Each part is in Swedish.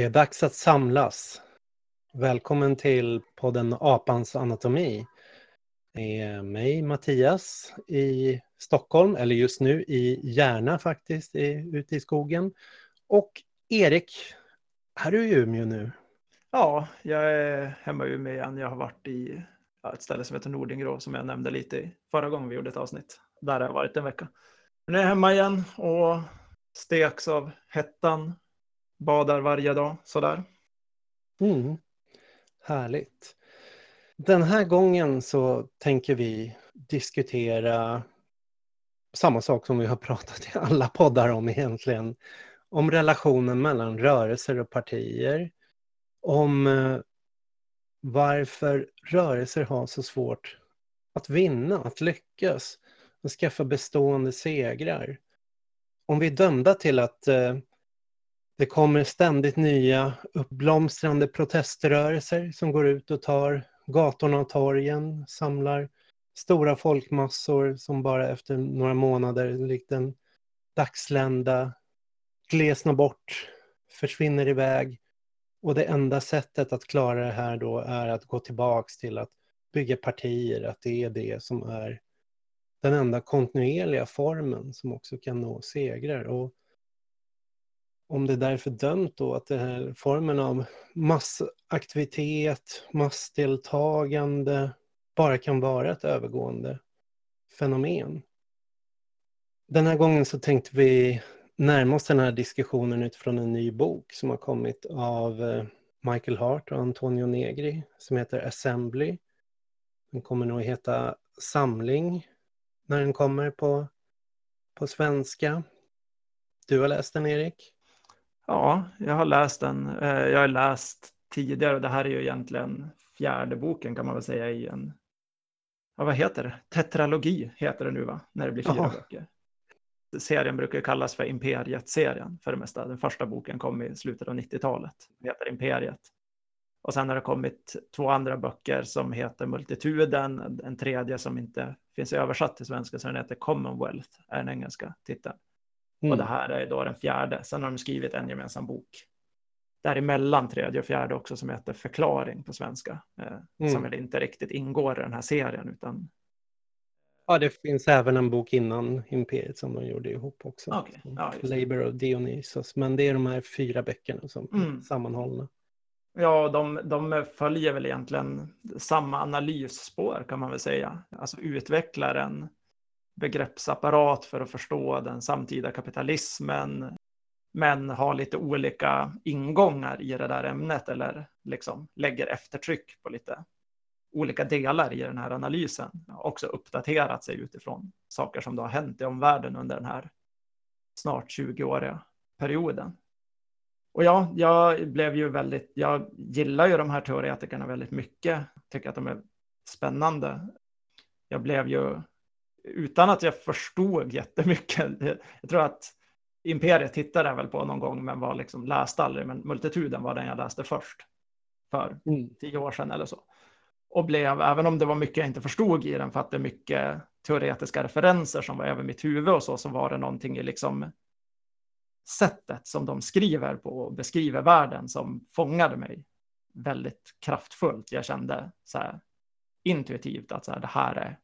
Det är dags att samlas. Välkommen till podden Apans anatomi. Det är mig, Mattias, i Stockholm, eller just nu i Järna faktiskt, ute i skogen. Och Erik, här är du i Umeå nu. Ja, jag är hemma i Umeå igen. Jag har varit i ett ställe som heter Nordingrå som jag nämnde lite förra gången vi gjorde ett avsnitt. Där har jag varit en vecka. Nu är jag hemma igen och steks av hettan. Badar varje dag, sådär. Mm. Härligt. Den här gången så tänker vi diskutera samma sak som vi har pratat i alla poddar om egentligen. Om relationen mellan rörelser och partier. Om eh, varför rörelser har så svårt att vinna, att lyckas och skaffa bestående segrar. Om vi är dömda till att eh, det kommer ständigt nya uppblomstrande proteströrelser som går ut och tar gatorna och torgen, samlar stora folkmassor som bara efter några månader likt en dagslända glesnar bort, försvinner iväg. Och det enda sättet att klara det här då är att gå tillbaks till att bygga partier, att det är det som är den enda kontinuerliga formen som också kan nå segrar. Och om det är därför dömt då att den här formen av massaktivitet, massdeltagande bara kan vara ett övergående fenomen. Den här gången så tänkte vi närma oss den här diskussionen utifrån en ny bok som har kommit av eh, Michael Hart och Antonio Negri som heter Assembly. Den kommer nog heta Samling när den kommer på, på svenska. Du har läst den, Erik? Ja, jag har läst den. Eh, jag har läst tidigare och det här är ju egentligen fjärde boken kan man väl säga i en, ja, vad heter det? Tetralogi heter det nu va? När det blir fyra Aha. böcker. Serien brukar kallas för Imperiet-serien för det mesta. Den första boken kom i slutet av 90-talet. heter Imperiet. Och sen har det kommit två andra böcker som heter Multituden, en tredje som inte finns översatt till svenska, så den heter Commonwealth, är den engelska titeln. Mm. Och det här är då den fjärde. Sen har de skrivit en gemensam bok däremellan tredje och fjärde också som heter Förklaring på svenska. Eh, mm. Som väl inte riktigt ingår i den här serien utan Ja, det finns även en bok innan Imperiet som de gjorde ihop också. Okay. Ja, Labor of Dionysos. Men det är de här fyra böckerna som mm. är sammanhållna. Ja, de, de följer väl egentligen samma analysspår kan man väl säga. Alltså utvecklar en begreppsapparat för att förstå den samtida kapitalismen, men har lite olika ingångar i det där ämnet eller liksom lägger eftertryck på lite olika delar i den här analysen. Också uppdaterat sig utifrån saker som då har hänt i omvärlden under den här snart 20-åriga perioden. Och ja, jag blev ju väldigt, jag gillar ju de här teoretikerna väldigt mycket, tycker att de är spännande. Jag blev ju, utan att jag förstod jättemycket, jag tror att Imperiet tittade jag väl på någon gång, men var liksom, läste aldrig, men Multituden var den jag läste först, för mm. tio år sedan eller så. Och blev, även om det var mycket jag inte förstod i den, för att det är mycket teoretiska referenser som var över mitt huvud och så, så var det någonting i liksom sättet som de skriver på och beskriver världen som fångade mig väldigt kraftfullt. Jag kände så här intuitivt att så här, det här är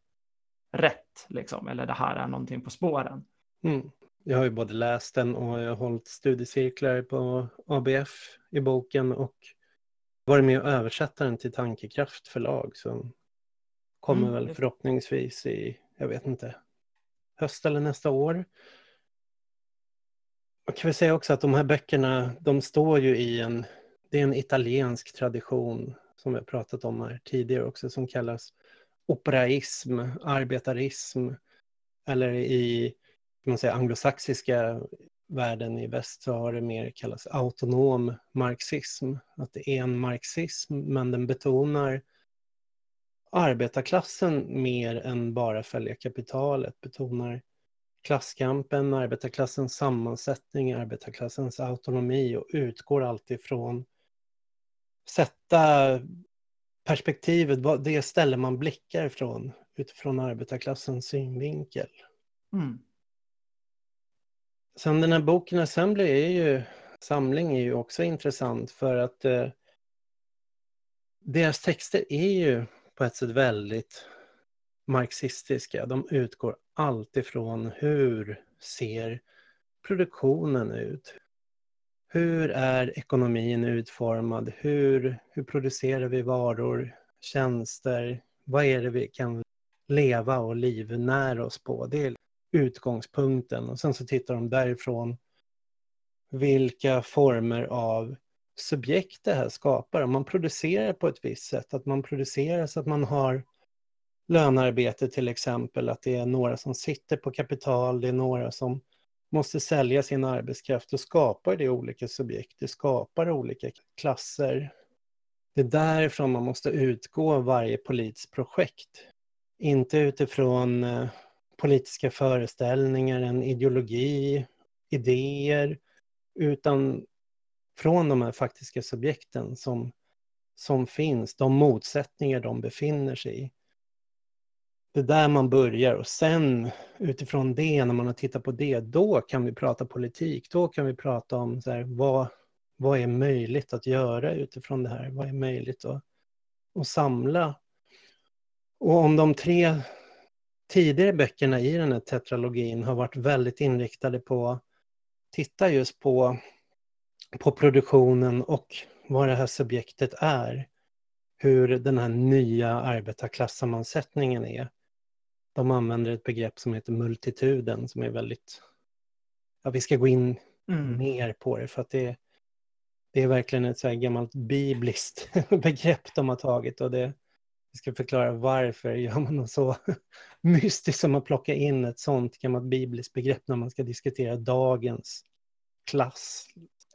rätt, liksom, eller det här är någonting på spåren. Mm. Jag har ju både läst den och jag har hållit studiecirklar på ABF i boken och varit med och översätta den till Tankekraft förlag som kommer mm. väl förhoppningsvis i, jag vet inte, höst eller nästa år. Jag kan väl säga också att de här böckerna, de står ju i en, det är en italiensk tradition som vi har pratat om här tidigare också, som kallas operaism, arbetarism, eller i kan man säga, anglosaxiska världen i väst så har det mer kallats autonom marxism. Att det är en marxism, men den betonar arbetarklassen mer än bara följa kapitalet, betonar klasskampen, arbetarklassens sammansättning, arbetarklassens autonomi och utgår alltid från sätta perspektivet, det ställe man blickar ifrån utifrån arbetarklassens synvinkel. Mm. Sen den här boken Assembly är ju samling är ju också intressant för att eh, deras texter är ju på ett sätt väldigt marxistiska. De utgår alltifrån hur ser produktionen ut? Hur är ekonomin utformad? Hur, hur producerar vi varor, tjänster? Vad är det vi kan leva och livnära oss på? Det är utgångspunkten och sen så tittar de därifrån vilka former av subjekt det här skapar. Om man producerar på ett visst sätt, att man producerar så att man har lönearbete till exempel, att det är några som sitter på kapital, det är några som måste sälja sin arbetskraft, då skapar det olika subjekt, det skapar olika klasser. Det är därifrån man måste utgå varje politiskt projekt. Inte utifrån eh, politiska föreställningar, en ideologi, idéer, utan från de här faktiska subjekten som, som finns, de motsättningar de befinner sig i. Det är där man börjar och sen utifrån det, när man har tittat på det, då kan vi prata politik. Då kan vi prata om så här, vad, vad är möjligt att göra utifrån det här? Vad är möjligt att, att samla? Och om de tre tidigare böckerna i den här tetralogin har varit väldigt inriktade på att titta just på, på produktionen och vad det här subjektet är. Hur den här nya arbetarklassammansättningen är. De använder ett begrepp som heter multituden som är väldigt... Ja, vi ska gå in mm. mer på det för att det, det är verkligen ett så här gammalt bibliskt begrepp de har tagit och det, jag ska förklara varför gör man något så mystiskt som att plocka in ett sånt gammalt bibliskt begrepp när man ska diskutera dagens klass.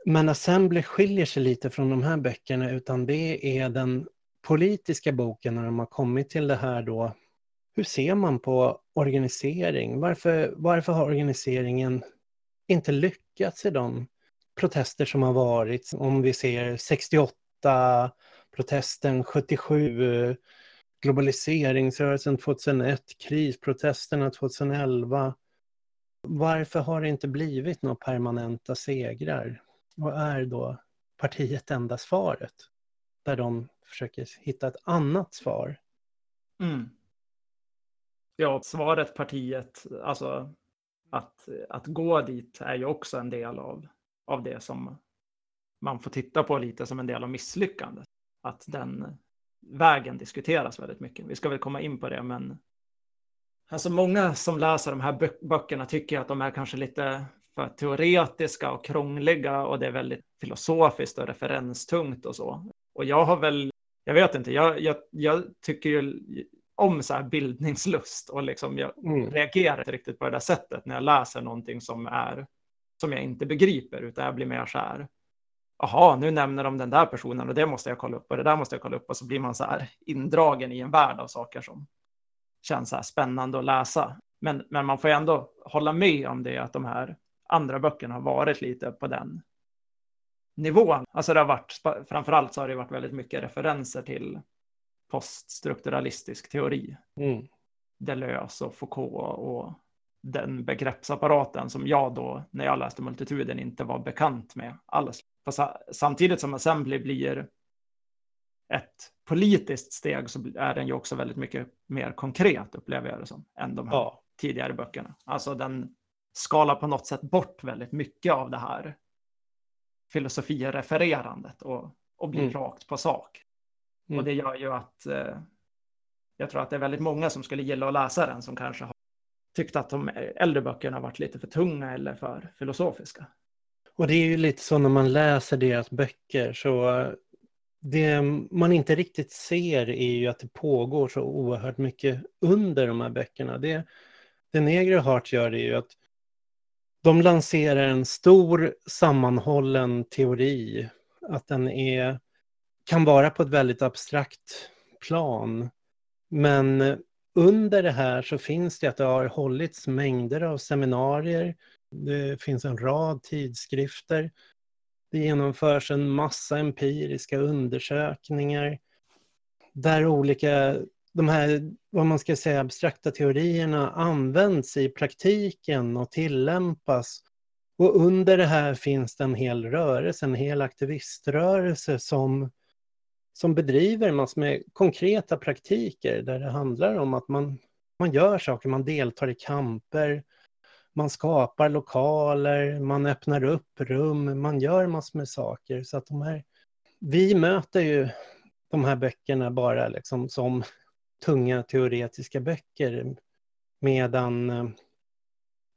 Men Assembly skiljer sig lite från de här böckerna utan det är den politiska boken när de har kommit till det här då. Hur ser man på organisering? Varför, varför har organiseringen inte lyckats i de protester som har varit? Om vi ser 68, protesten 77, globaliseringsrörelsen 2001, krisprotesterna 2011. Varför har det inte blivit några permanenta segrar? Vad är då partiet enda svaret? Där de försöker hitta ett annat svar. Mm. Ja, svaret partiet, alltså att, att gå dit är ju också en del av, av det som man får titta på lite som en del av misslyckandet. Att den vägen diskuteras väldigt mycket. Vi ska väl komma in på det, men alltså många som läser de här böckerna tycker att de är kanske lite för teoretiska och krångliga och det är väldigt filosofiskt och referenstungt och så. Och jag har väl, jag vet inte, jag, jag, jag tycker ju om så här bildningslust och liksom jag mm. reagerar inte riktigt på det där sättet när jag läser någonting som är som jag inte begriper, utan jag blir mer så här, Jaha, nu nämner de den där personen och det måste jag kolla upp och det där måste jag kolla upp och så blir man så här indragen i en värld av saker som känns så här spännande att läsa. Men, men man får ju ändå hålla med om det att de här andra böckerna har varit lite på den nivån. Alltså det har varit, framförallt så har det varit väldigt mycket referenser till poststrukturalistisk teori. Mm. Deleuze och Foucault och den begreppsapparaten som jag då, när jag läste multituden, inte var bekant med alls. Samtidigt som Assembly blir ett politiskt steg så är den ju också väldigt mycket mer konkret, upplever jag det som, än de här ja. tidigare böckerna. Alltså den skalar på något sätt bort väldigt mycket av det här filosofirefererandet och, och blir mm. rakt på sak. Mm. Och det gör ju att eh, jag tror att det är väldigt många som skulle gilla att läsa den som kanske har tyckt att de äldre böckerna varit lite för tunga eller för filosofiska. Och det är ju lite så när man läser deras böcker så det man inte riktigt ser är ju att det pågår så oerhört mycket under de här böckerna. Det, det Negro Heart gör är ju att de lanserar en stor sammanhållen teori. Att den är, kan vara på ett väldigt abstrakt plan. Men under det här så finns det att det har hållits mängder av seminarier. Det finns en rad tidskrifter. Det genomförs en massa empiriska undersökningar där olika, de här, vad man ska säga, abstrakta teorierna används i praktiken och tillämpas Och under det här finns det en hel rörelse, en hel aktiviströrelse som, som bedriver massor med konkreta praktiker där det handlar om att man, man gör saker, man deltar i kamper, man skapar lokaler, man öppnar upp rum, man gör massor med saker. Så att de här, vi möter ju de här böckerna bara liksom som tunga teoretiska böcker. Medan eh,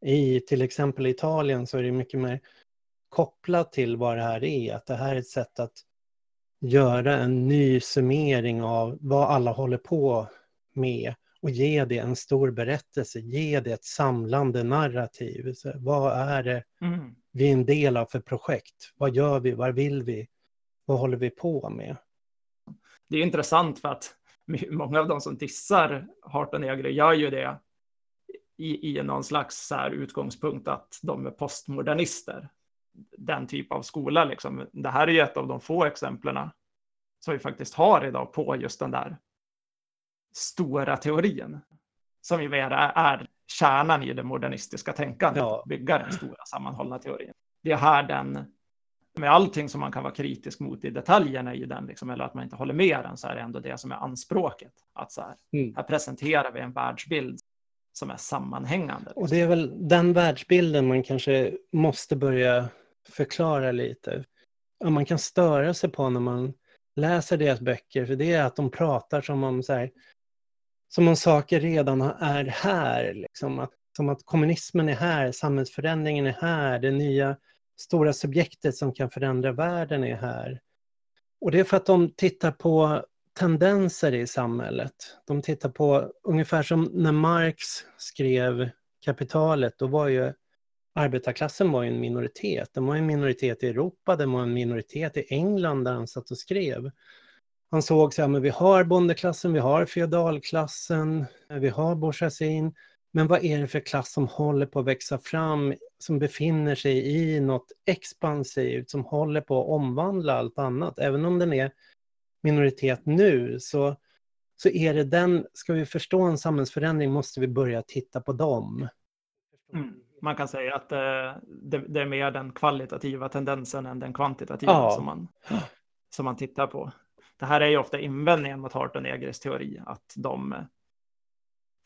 i till exempel Italien så är det mycket mer kopplat till vad det här är. Att det här är ett sätt att göra en ny summering av vad alla håller på med och ge det en stor berättelse, ge det ett samlande narrativ. Så vad är det mm. vi är en del av för projekt? Vad gör vi? Vad vill vi? Vad håller vi på med? Det är intressant för att många av de som dissar Heart Negre gör ju det i, i någon slags så här utgångspunkt att de är postmodernister. Den typ av skola liksom. Det här är ju ett av de få exemplen som vi faktiskt har idag på just den där stora teorin. Som ju är, är kärnan i det modernistiska tänkandet, ja. bygga den stora sammanhållna teorin. Det är här den, med allting som man kan vara kritisk mot i detaljerna i den, liksom, eller att man inte håller med den, så är det ändå det som är anspråket. Att så här, mm. här presenterar vi en världsbild som är sammanhängande. Och det är väl den världsbilden man kanske måste börja förklara lite. man kan störa sig på när man läser deras böcker, för det är att de pratar som om så här, som om saker redan är här. Liksom. Att, som att kommunismen är här, samhällsförändringen är här, det nya stora subjektet som kan förändra världen är här. Och det är för att de tittar på tendenser i samhället. De tittar på, ungefär som när Marx skrev Kapitalet, då var ju arbetarklassen var en minoritet. Den var en minoritet i Europa, den var en minoritet i England där han satt och skrev. Han såg så här, men vi har bondeklassen, vi har feodalklassen, vi har bourgeoisien, men vad är det för klass som håller på att växa fram, som befinner sig i något expansivt, som håller på att omvandla allt annat, även om den är minoritet nu så, så är det den, ska vi förstå en samhällsförändring måste vi börja titta på dem. Mm. Man kan säga att eh, det, det, är mer den kvalitativa tendensen än den kvantitativa ja. som, man, som man tittar på. Det här är ju ofta invändningen mot Hart och Negris teori, att de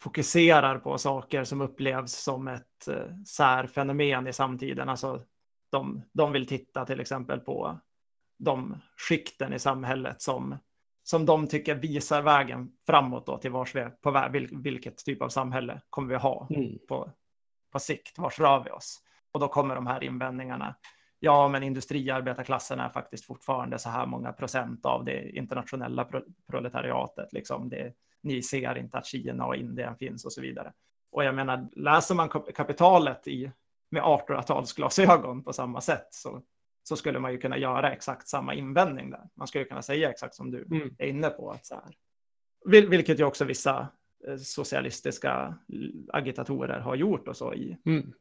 fokuserar på saker som upplevs som ett eh, särfenomen i samtiden. Alltså de, de vill titta till exempel på de skikten i samhället som, som de tycker visar vägen framåt då till vars vi är på väg, vil, vilket typ av samhälle kommer vi ha mm. på, på sikt, vars rör vi oss? Och då kommer de här invändningarna. Ja, men industriarbetarklassen är faktiskt fortfarande så här många procent av det internationella pro proletariatet. Liksom det, ni ser inte att Kina och Indien finns och så vidare. Och jag menar, läser man kapitalet i, med 1800-talsglasögon på samma sätt så så skulle man ju kunna göra exakt samma invändning där. Man skulle kunna säga exakt som du mm. är inne på. Att så här, vilket ju också vissa socialistiska agitatorer har gjort och så i, mm.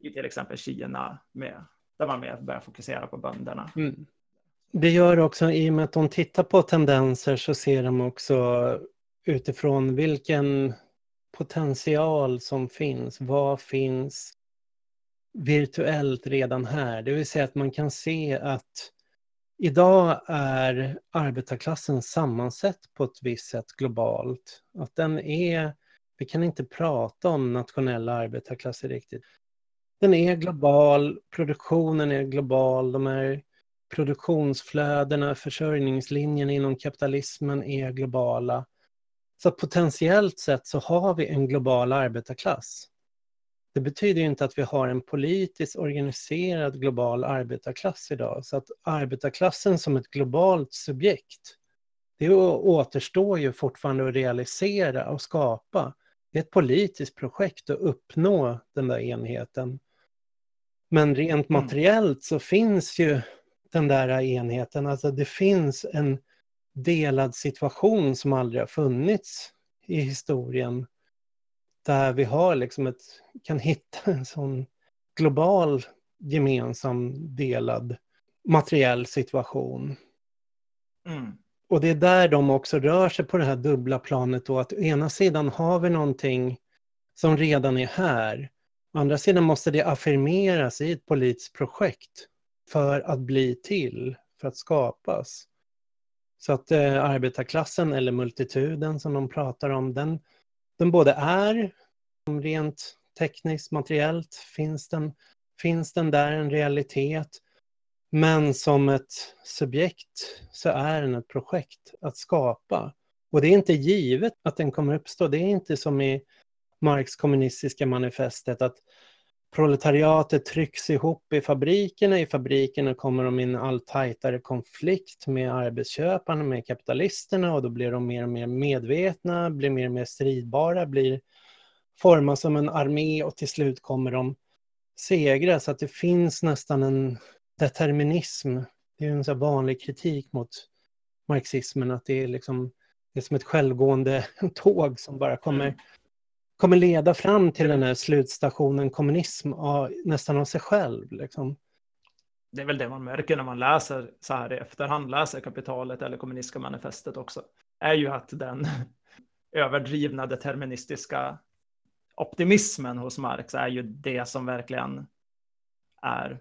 i till exempel Kina, med, där man mer börjar fokusera på bönderna. Mm. Det gör också, i och med att de tittar på tendenser så ser de också utifrån vilken potential som finns. Vad finns virtuellt redan här. Det vill säga att man kan se att idag är arbetarklassen sammansatt på ett visst sätt globalt. Att den är, vi kan inte prata om nationella arbetarklasser riktigt. Den är global, produktionen är global, de här produktionsflödena, försörjningslinjen inom kapitalismen är globala. Så potentiellt sett så har vi en global arbetarklass. Det betyder inte att vi har en politiskt organiserad global arbetarklass idag. Så att arbetarklassen som ett globalt subjekt, det återstår ju fortfarande att realisera och skapa. Det är ett politiskt projekt att uppnå den där enheten. Men rent mm. materiellt så finns ju den där enheten, alltså det finns en delad situation som aldrig har funnits i historien där vi har liksom ett, kan hitta en sån global gemensam delad materiell situation. Mm. Och det är där de också rör sig på det här dubbla planet då, att å ena sidan har vi någonting som redan är här. Å andra sidan måste det affirmeras i ett politiskt projekt för att bli till, för att skapas. Så att eh, arbetarklassen eller multituden som de pratar om, den, den både är rent tekniskt, materiellt, finns den, finns den där en realitet, men som ett subjekt så är den ett projekt att skapa. Och det är inte givet att den kommer uppstå. Det är inte som i Marx kommunistiska manifestet att proletariatet trycks ihop i fabrikerna. I fabrikerna kommer de in allt tajtare konflikt med arbetsköparna, med kapitalisterna och då blir de mer och mer medvetna, blir mer och mer stridbara, blir formas som en armé och till slut kommer de segra. Så att det finns nästan en determinism. Det är en så vanlig kritik mot marxismen, att det är liksom det är som ett självgående tåg som bara kommer, mm kommer leda fram till den här slutstationen kommunism av, nästan av sig själv. Liksom. Det är väl det man märker när man läser så här i efterhand, läser kapitalet eller kommunistiska manifestet också, är ju att den överdrivna deterministiska optimismen hos Marx är ju det som verkligen är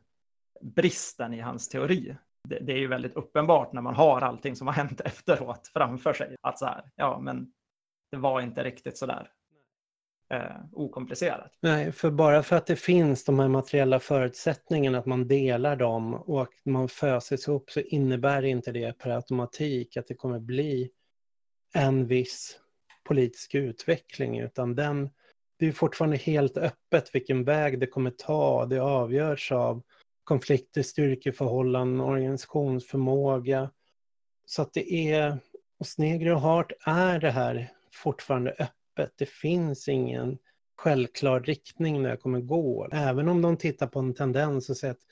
bristen i hans teori. Det, det, är ju väldigt uppenbart när man har allting som har hänt efteråt framför sig. Att så här, ja men det var inte riktigt så där eh, okomplicerat. Nej, för bara för att det finns de här materiella förutsättningarna, att man delar dem och att man föses ihop så innebär inte det per automatik att det kommer bli en viss politisk utveckling, utan den, det är fortfarande helt öppet vilken väg det kommer ta. Det avgörs av konflikter, styrkeförhållanden, organisationsförmåga. Så att det är, hos Snegre och Hart är det här fortfarande öppet. Det finns ingen självklar riktning när det kommer gå. Även om de tittar på en tendens och säger att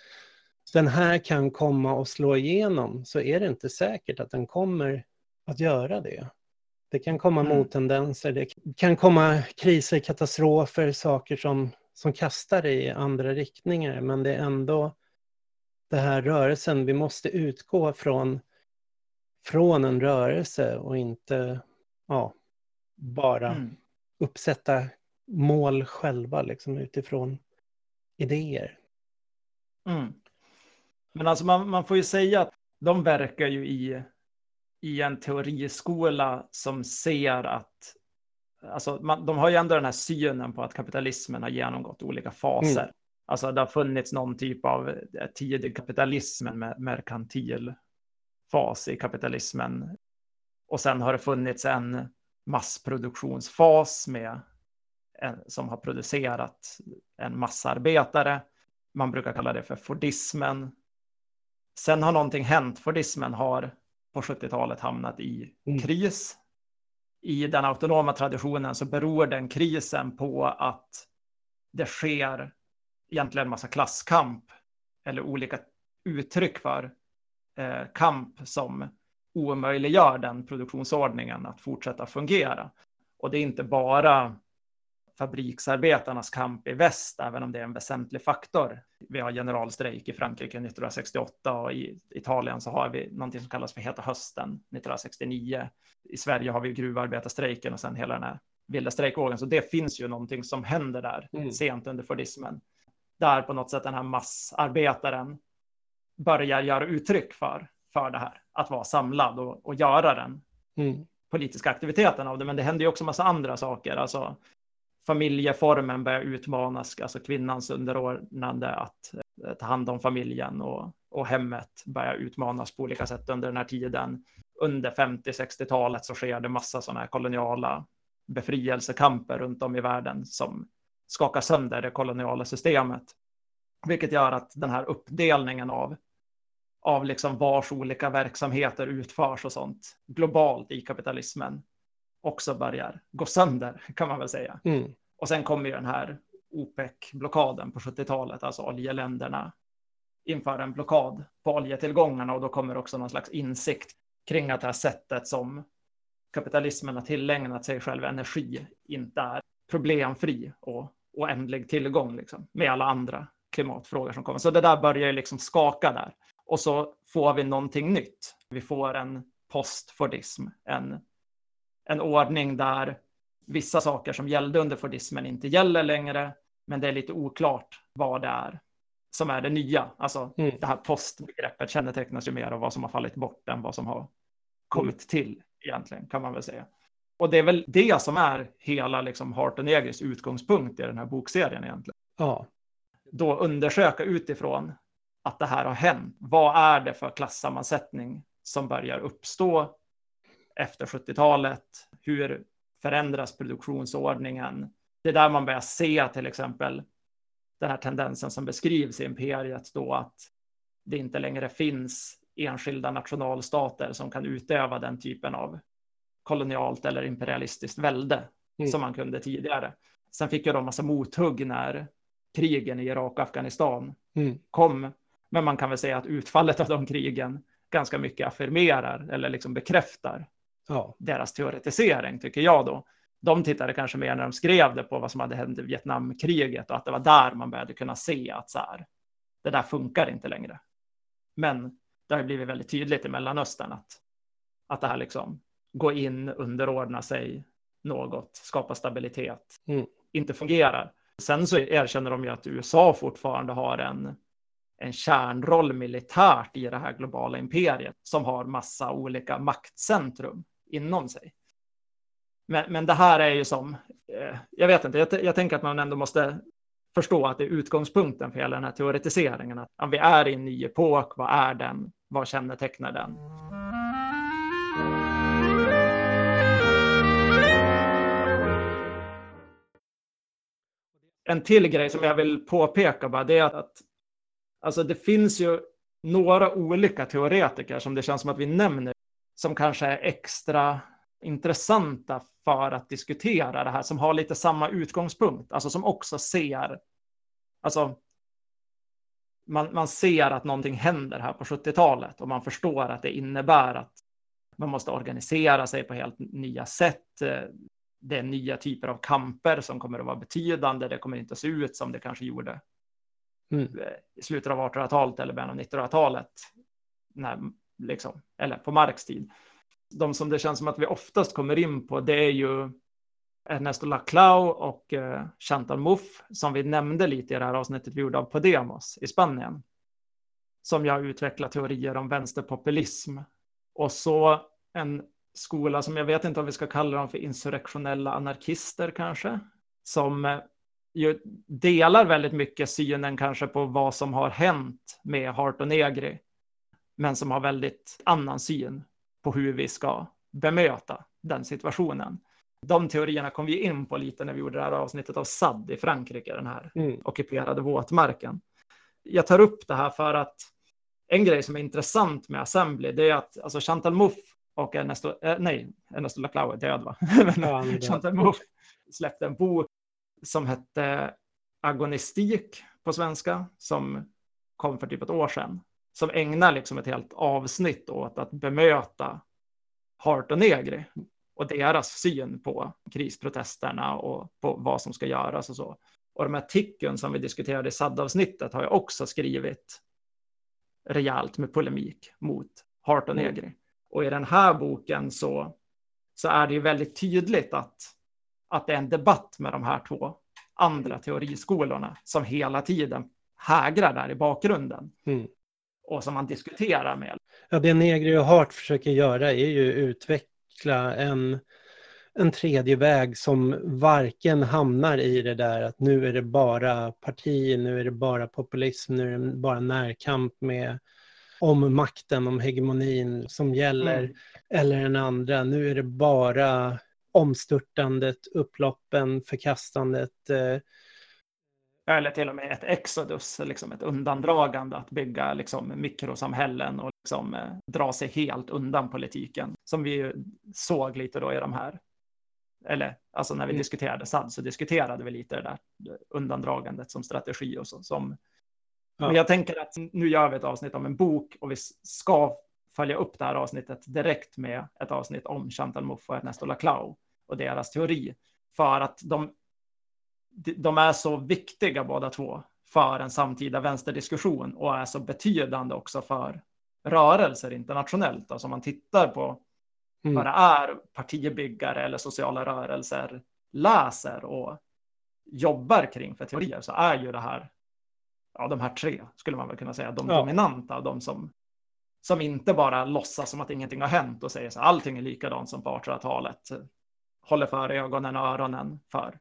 den här kan komma och slå igenom så är det inte säkert att den kommer att göra det. Det kan komma mm. mottendenser, det kan komma kriser, katastrofer, saker som, som kastar i andra riktningar, men det är ändå den här rörelsen, vi måste utgå från, från en rörelse och inte ja, bara mm. uppsätta mål själva liksom, utifrån idéer. Mm. Men alltså man, man får ju säga att de verkar ju i, i en teoriskola som ser att Alltså man, de har ju ändå den här synen på att kapitalismen har genomgått olika faser. Mm. Alltså det har funnits någon typ av eh, tidig kapitalism, en merkantil fas i kapitalismen. Och sen har det funnits en massproduktionsfas med en, som har producerat en massarbetare. Man brukar kalla det för Fordismen. Sen har någonting hänt. Fordismen har på 70-talet hamnat i mm. kris. I den autonoma traditionen så beror den krisen på att det sker egentligen massa klasskamp eller olika uttryck för eh, kamp som omöjliggör den produktionsordningen att fortsätta fungera. Och det är inte bara fabriksarbetarnas kamp i väst, även om det är en väsentlig faktor. Vi har generalstrejk i Frankrike 1968 och i Italien så har vi någonting som kallas för Heta hösten 1969. I Sverige har vi gruvarbetarstrejken och sen hela den här vilda strejkvågen. Så det finns ju någonting som händer där mm. sent under Fordismen där på något sätt den här massarbetaren börjar göra uttryck för, för det här, att vara samlad och, och göra den mm. politiska aktiviteten av det. Men det händer ju också massa andra saker, alltså familjeformen börjar utmanas, alltså kvinnans underordnande att eh, ta hand om familjen och, och hemmet börjar utmanas på olika sätt under den här tiden. Under 50-60-talet så sker det massa sådana här koloniala befrielsekamper runt om i världen som skaka sönder det koloniala systemet. Vilket gör att den här uppdelningen av, av liksom vars olika verksamheter utförs och sånt globalt i kapitalismen också börjar gå sönder, kan man väl säga. Mm. Och sen kommer ju den här OPEC-blockaden på 70-talet, alltså oljeländerna inför en blockad på oljetillgångarna och då kommer också någon slags insikt kring att det här sättet som kapitalismen har tillägnat sig själv energi inte är problemfri och oändlig tillgång liksom, med alla andra klimatfrågor som kommer. Så det där börjar ju liksom skaka där. Och så får vi någonting nytt. Vi får en postfordism, en, en ordning där vissa saker som gällde under fordismen inte gäller längre Men det är lite oklart vad det är som är det nya. Alltså mm. det här postbegreppet kännetecknas ju mer av vad som har fallit bort än vad som har kommit mm. till egentligen kan man väl säga. Och det är väl det som är hela liksom Hart och Negris utgångspunkt i den här bokserien egentligen. Ja. Då undersöka utifrån att det här har hänt. Vad är det för klassammansättning som börjar uppstå efter 70-talet? Hur förändras produktionsordningen? Det är där man börjar se till exempel den här tendensen som beskrivs i imperiet då att det inte längre finns enskilda nationalstater som kan utöva den typen av kolonialt eller imperialistiskt välde mm. som man kunde tidigare. Sen fick jag då massa mothugg när krigen i Irak och Afghanistan mm. kom. Men man kan väl säga att utfallet av de krigen ganska mycket affirmerar eller liksom bekräftar ja. deras teoretisering, tycker jag då. De tittade kanske mer när de skrev det på vad som hade hänt i Vietnamkriget och att det var där man började kunna se att så här, det där funkar inte längre. Men det har blivit väldigt tydligt i Mellanöstern att, att det här liksom gå in, underordna sig något, skapa stabilitet, mm. inte fungerar. Sen så erkänner de ju att USA fortfarande har en, en kärnroll militärt i det här globala imperiet som har massa olika maktcentrum inom sig. Men, men det här är ju som, eh, jag vet inte, jag, jag tänker att man ändå måste förstå att det är utgångspunkten för hela den här teoretiseringen. Att om vi är i en ny epok, vad är den? Vad kännetecknar den? En till grej som jag vill påpeka bara, det är att, att alltså det finns ju några olika teoretiker som det känns som att vi nämner som kanske är extra intressanta för att diskutera det här, som har lite samma utgångspunkt, alltså som också ser, alltså man, man ser att någonting händer här på 70-talet och man förstår att det innebär att man måste organisera sig på helt nya sätt. Det är nya typer av kamper som kommer att vara betydande. Det kommer inte att se ut som det kanske gjorde mm. Eh, i slutet av 1800-talet eller början av 1900-talet. liksom, eller på Marx tid de som det känns som att vi oftast kommer in på, det är ju Ernesto Laclau och eh, Chantal Mouffe, som vi nämnde lite i det här avsnittet vi gjorde av Podemos i Spanien, som jag utvecklar teorier om vänsterpopulism. Och så en skola som jag vet inte om vi ska kalla dem för insurrektionella anarkister kanske, som eh, delar väldigt mycket synen kanske på vad som har hänt med Hart och Negri, men som har väldigt annan syn på hur vi ska bemöta den situationen. De teorierna kom vi in på lite när vi gjorde det här avsnittet av SAD i Frankrike, den här mm. ockuperade våtmarken. Jag tar upp det här för att en grej som är intressant med Assembly, det är att alltså Chantal Mouffe och Ernesto, eh, nej, Ernesto Laclau är död va? Men Chantal Mouffe släppte en bok som hette Agonistik på svenska, som kom för typ ett år sedan som ägnar liksom ett helt avsnitt åt att bemöta Hart och Negri och deras syn på krisprotesterna och på vad som ska göras och så. Och de här ticken som vi diskuterade i SAD-avsnittet har jag också skrivit rejält med polemik mot Hart och mm. Negri. Och i den här boken så, så är det ju väldigt tydligt att, att det är en debatt med de här två andra teoriskolorna som hela tiden hägrar där i bakgrunden. Mm och som man diskuterar med. Ja, det Negri och Hart försöker göra är ju utveckla en, en tredje väg som varken hamnar i det där att nu är det bara parti, nu är det bara populism, nu är det bara närkamp med om makten, om hegemonin som gäller, mm. eller den andra. Nu är det bara omstörtandet, upploppen, förkastandet, eh, eller till och med ett exodus, liksom ett undandragande, att bygga liksom mikrosamhällen och liksom, eh, dra sig helt undan politiken. Som vi såg lite då i de här, eller alltså när vi mm. diskuterade SAD så diskuterade vi lite det där undandragandet som strategi och så. Som, ja. Men jag tänker att nu gör vi ett avsnitt om en bok och vi ska följa upp det här avsnittet direkt med ett avsnitt om Chantal Mouffe och Ernesto Laclau och deras teori. För att de de är så viktiga båda två för en samtida vänsterdiskussion och är så betydande också för rörelser internationellt. Alltså om man tittar på mm. vad det är partibyggare eller sociala rörelser läser och jobbar kring för teorier så är ju det här, ja de här tre skulle man väl kunna säga, de Ja. dominanta, de som, som inte bara låtsas som att ingenting har hänt och säger så allting är likadant som på 1800-talet, håller för ögonen och öronen för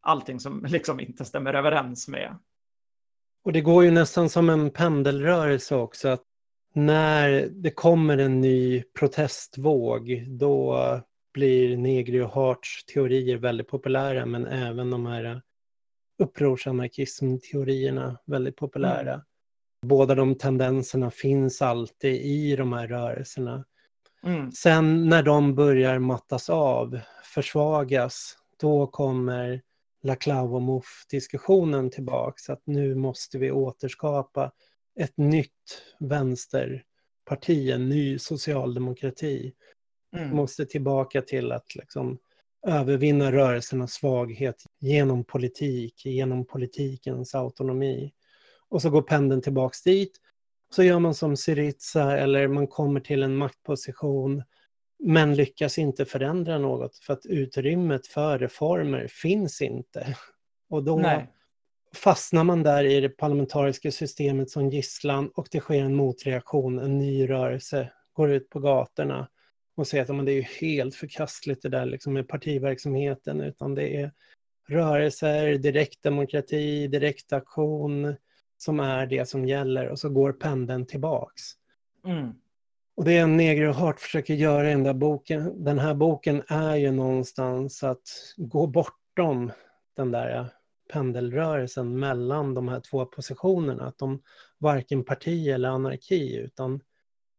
allting som liksom inte stämmer överens med. Och det går ju nästan som en pendelrörelse också. Att när det kommer en ny protestvåg då blir Negri och Harts teorier väldigt populära men även de här upprorsanarkismteorierna väldigt populära. Mm. Båda de tendenserna finns alltid i de här rörelserna. Mm, Sen när de börjar mattas av, försvagas, då kommer Laclau och Mouffe-diskussionen tillbaks. Att nu måste vi återskapa ett nytt vänsterparti, en ny socialdemokrati. mm, Måste tillbaka till att liksom övervinna rörelsernas svaghet genom politik, genom politikens autonomi. Och så går pendeln tillbaks dit. Så gör man som Syriza eller man kommer till en maktposition men lyckas inte förändra något för att utrymmet för reformer finns inte. Och då nej, fastnar man där i det parlamentariska systemet som gisslan och det sker en motreaktion, en ny rörelse, går ut på gatorna och säger att men det är ju helt förkastligt det där liksom med partiverksamheten utan det är rörelser, direktdemokrati, direktaktion som är det som gäller och så går pendeln tillbaks. mm, Och det Negri och Hart försöker göra i den där boken, den här boken är ju någonstans att gå bortom den där pendelrörelsen mellan de här två positionerna. Att de varken parti eller anarki utan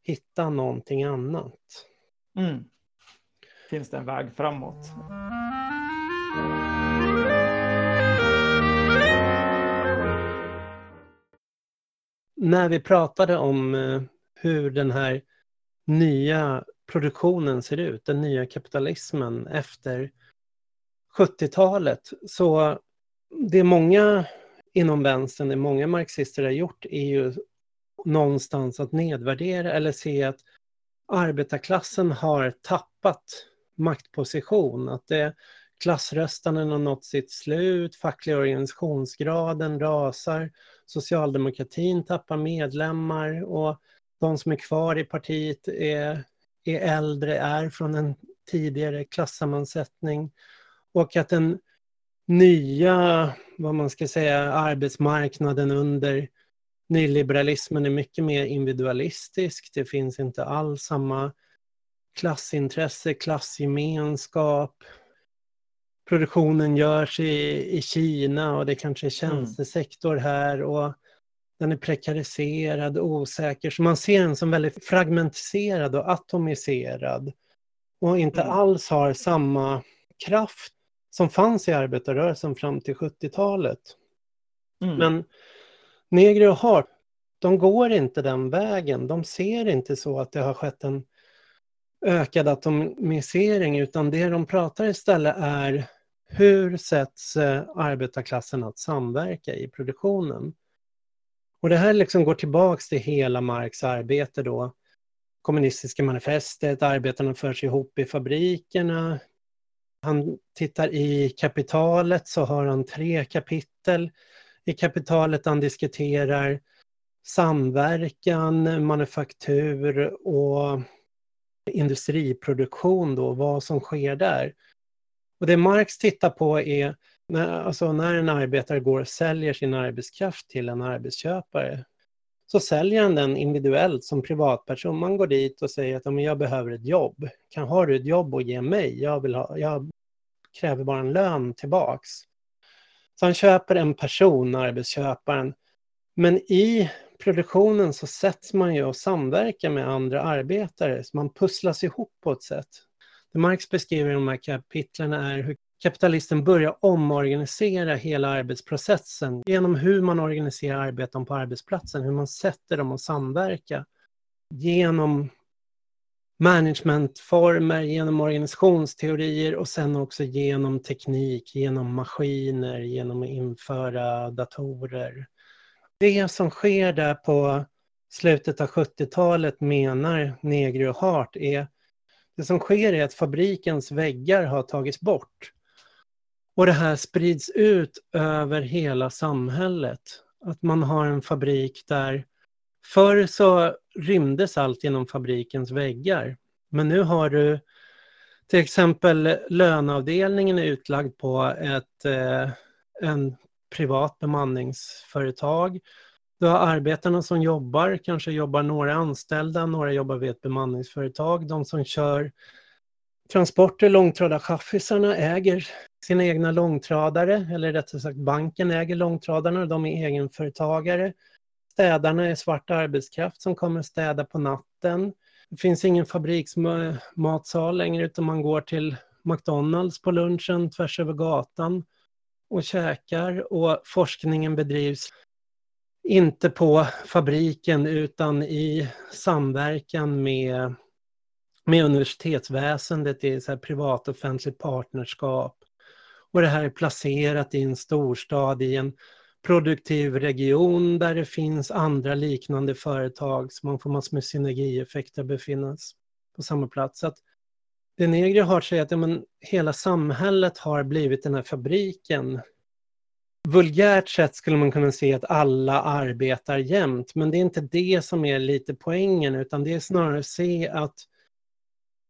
hitta någonting annat. mm. Finns det en väg framåt? När vi pratade om eh, hur den här nya produktionen ser ut, den nya kapitalismen efter 70-talet, så det många inom vänstern, det många marxister har gjort är ju någonstans att nedvärdera eller se att arbetarklassen har tappat maktposition, att det, klassröstanden har nått sitt slut, fackliga organisationsgraden rasar, socialdemokratin tappar medlemmar och de som är kvar i partiet är, är äldre, är från en tidigare klassammansättning och att den nya, vad man ska säga, arbetsmarknaden under nyliberalismen är mycket mer individualistisk. Det finns inte alls samma klassintresse, klassgemenskap. Produktionen görs i, i Kina och det kanske är tjänstesektor här och den är prekariserad, osäker. Så man ser den som väldigt fragmentiserad och atomiserad och inte Mm. alls har samma kraft som fanns i arbetarrörelsen fram till 70-talet. Mm, Men Negri och Hart, de går inte den vägen. De ser inte så att det har skett en ökad atomisering, utan det de pratar istället är hur sätts eh, arbetarklassen att samverka i produktionen? Och det här liksom går tillbaks till hela Marx arbete då. Kommunistiska manifestet, arbetarna förs ihop i fabrikerna. Han tittar i kapitalet så har han tre kapitel i kapitalet han diskuterar samverkan, manufaktur och industriproduktion då, vad som sker där. Och det Marx tittar på är när, alltså när en arbetare går och säljer sin arbetskraft till en arbetsköpare så säljer han den individuellt som privatperson. Man går dit och säger att jag behöver ett jobb. Kan, har du ett jobb att ge mig? Jag, vill ha, jag kräver bara en lön tillbaks. Så han köper en person, arbetsköparen. Men i produktionen så sätts man ju och samverkar med andra arbetare. Så man pusslas ihop på ett sätt. Det Marx beskriver i de här kapitlen är hur kapitalisten börjar omorganisera hela arbetsprocessen genom hur man organiserar arbeten på arbetsplatsen, hur man sätter dem att samverka. Genom managementformer, genom organisationsteorier och sen också genom teknik, genom maskiner, genom att införa datorer. Det som sker där på slutet av 70-talet menar Negri och Hart är det som sker är att fabrikens väggar har tagits bort. Och det här sprids ut över hela samhället. Att man har en fabrik där förr så rymdes allt inom fabrikens väggar. Men nu har du till exempel löneavdelningen är utlagd på ett, eh, en privat bemanningsföretag. Du har arbetarna som jobbar, kanske jobbar några anställda, några jobbar vid ett bemanningsföretag. De som kör transporter, långtradarchaffisarna äger sina egna långtradare, eller rättare sagt banken äger långtradarna, de är egenföretagare. Städarna är svart arbetskraft som kommer städa på natten. Det finns ingen fabriksmatsal längre utan man går till McDonalds på lunchen tvärs över gatan och käkar och forskningen bedrivs inte på fabriken utan i samverkan med, med universitetsväsendet i så här privat-offentligt partnerskap. Och det här är placerat i en storstad, i en produktiv region där det finns andra liknande företag så man får massor med synergieffekter befinnas på samma plats. Så att det Negri har säger att ja, men, hela samhället har blivit den här fabriken. Vulgärt sett skulle man kunna se att alla arbetar jämt, men det är inte det som är lite poängen, utan det är snarare att se att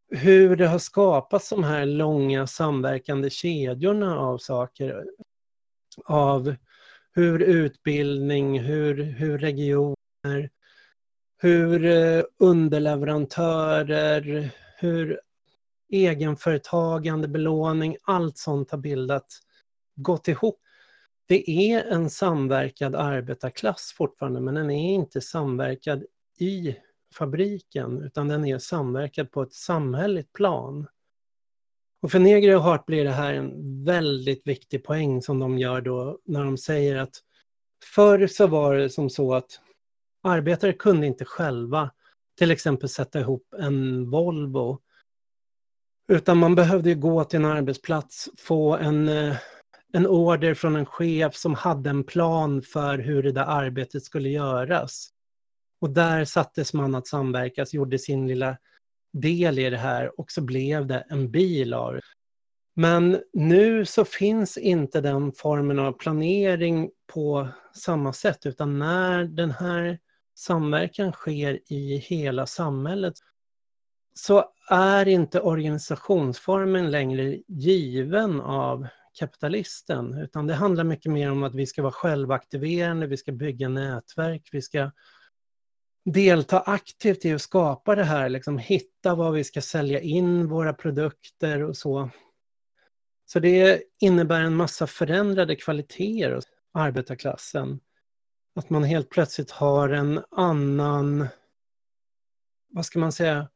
hur det har skapats de här långa samverkande kedjorna av saker, av hur utbildning, hur, hur regioner, hur eh, underleverantörer, hur egenföretagande, belåning, allt sånt har bildat, gått ihop. Det är en samverkad arbetarklass fortfarande, men den är inte samverkad i fabriken, utan den är samverkad på ett samhälleligt plan. Och för Negri och Hart blir det här en väldigt viktig poäng som de gör då när de säger att förr så var det som så att arbetare kunde inte själva till exempel sätta ihop en Volvo. Utan man behövde gå till en arbetsplats, få en, eh, en order från en chef som hade en plan för hur det där arbetet skulle göras. Och där sattes man att samverkas, gjorde sin lilla del i det här och så blev det en bil av det. Men nu så finns inte den formen av planering på samma sätt utan när den här samverkan sker i hela samhället så är inte organisationsformen längre given av kapitalisten utan det handlar mycket mer om att vi ska vara självaktiverande, vi ska bygga nätverk, vi ska delta aktivt i att skapa det här, liksom hitta var vi ska sälja in våra produkter och så. Så det innebär en massa förändrade kvaliteter hos arbetarklassen. Att man helt plötsligt har en annan, vad ska man säga,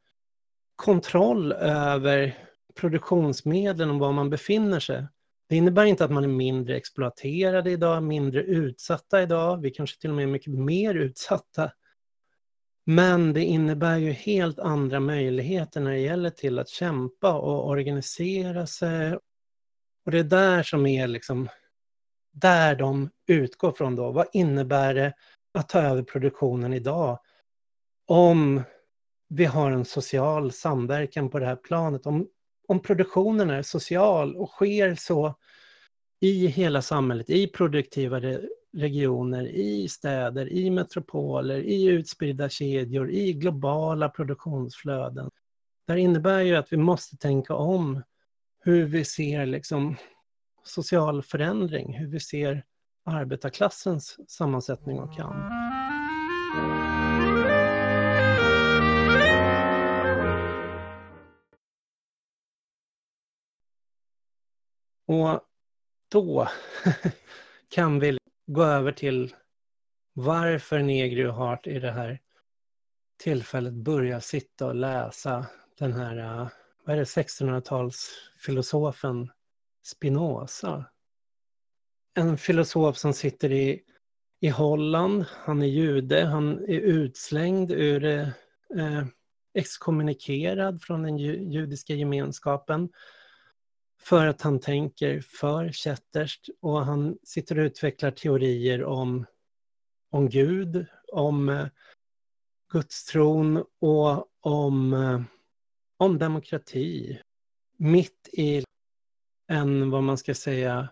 kontroll över produktionsmedlen och var man befinner sig. Det innebär inte att man är mindre exploaterade idag, mindre utsatta idag. Vi kanske till och med är mycket mer utsatta men det innebär ju helt andra möjligheter när det gäller till att kämpa och organisera sig. Och det är där som är liksom, där de utgår från då. Vad innebär det att ta över produktionen idag? Om vi har en social samverkan på det här planet. Om, om produktionen är social och sker så i hela samhället, i produktiva regioner, i städer, i metropoler, i utspridda kedjor, i globala produktionsflöden. Det innebär ju att vi måste tänka om hur vi ser liksom social förändring, hur vi ser arbetarklassens sammansättning och kamp. Och då kan vi gå över till varför Negri och Hart i det här tillfället börjar sitta och läsa den här, äh, vad är det, 1600-talsfilosofen Spinoza. En filosof som sitter i, i Holland, han är jude, han är utslängd ur, eh, exkommunikerad från den judiska gemenskapen för att han tänker för kätterskt och han sitter och utvecklar teorier om, om Gud, om eh, gudstron och om, eh, om demokrati. Mitt i en, vad man ska säga,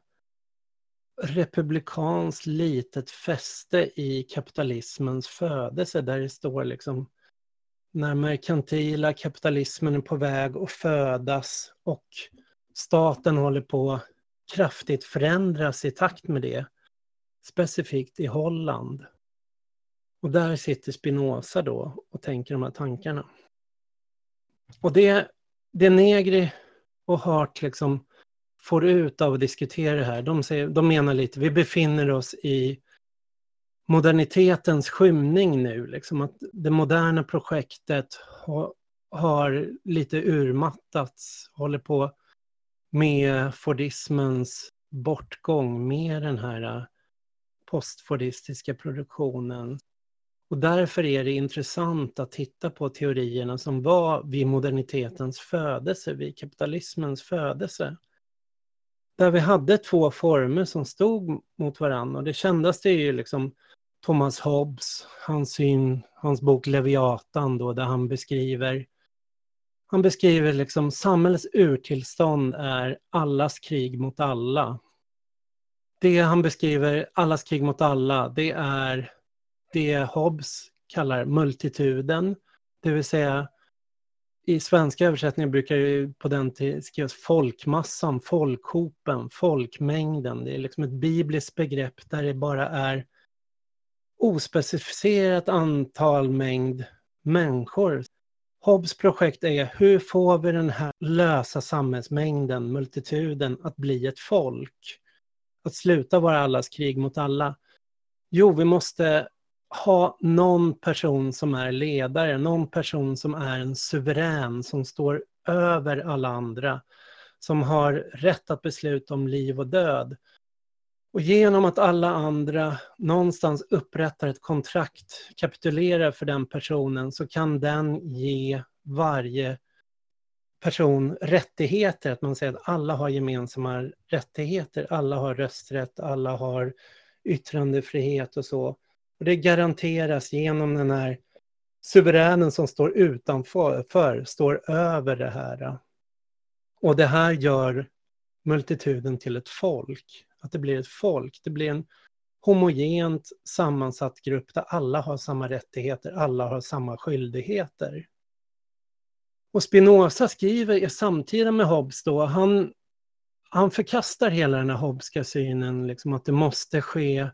republikanskt litet fäste i kapitalismens födelse där det står liksom när merkantila kapitalismen är på väg att födas och staten håller på att kraftigt förändras i takt med det. Specifikt i Holland. Och där sitter Spinoza då och tänker de här tankarna. Och det, det Negri och Hart liksom får ut av att diskutera det här, de, säger, de menar lite, vi befinner oss i modernitetens skymning nu, liksom att det moderna projektet har, har lite urmattats, håller på med Fordismens bortgång, med den här äh, postfordistiska produktionen. Och därför är det intressant att titta på teorierna som var vid modernitetens födelse, vid kapitalismens födelse. Där vi hade två former som stod mot varandra och det kändaste är ju liksom Thomas Hobbes, hans syn, hans bok Leviatan då, där han beskriver han beskriver liksom samhällets urtillstånd är allas krig mot alla. Det han beskriver, allas krig mot alla, det är det Hobbes kallar multituden, det vill säga i svenska översättningar brukar det på den tiden skrivas folkmassan, folkhopen, folkmängden. Det är liksom ett bibliskt begrepp där det bara är ospecificerat antal mängd människor. Hobbes projekt är hur får vi den här lösa samhällsmängden, multituden, att bli ett folk? Att sluta vara allas krig mot alla. Jo, vi måste ha någon person som är ledare, någon person som är en suverän, som står över alla andra, som har rätt att besluta om liv och död. Och genom att alla andra någonstans upprättar ett kontrakt, kapitulerar för den personen, så kan den ge varje person rättigheter. Att man säger att alla har gemensamma rättigheter, alla har rösträtt, alla har yttrandefrihet och så. Och det garanteras genom den här suveränen som står utanför, för, står över det här. Och det här gör multituden till ett folk. Att det blir ett folk. Det blir en homogent sammansatt grupp där alla har samma rättigheter, alla har samma skyldigheter. Och Spinoza skriver i samtida med Hobbes då, han, han förkastar hela den här Hobbska synen, liksom att det måste ske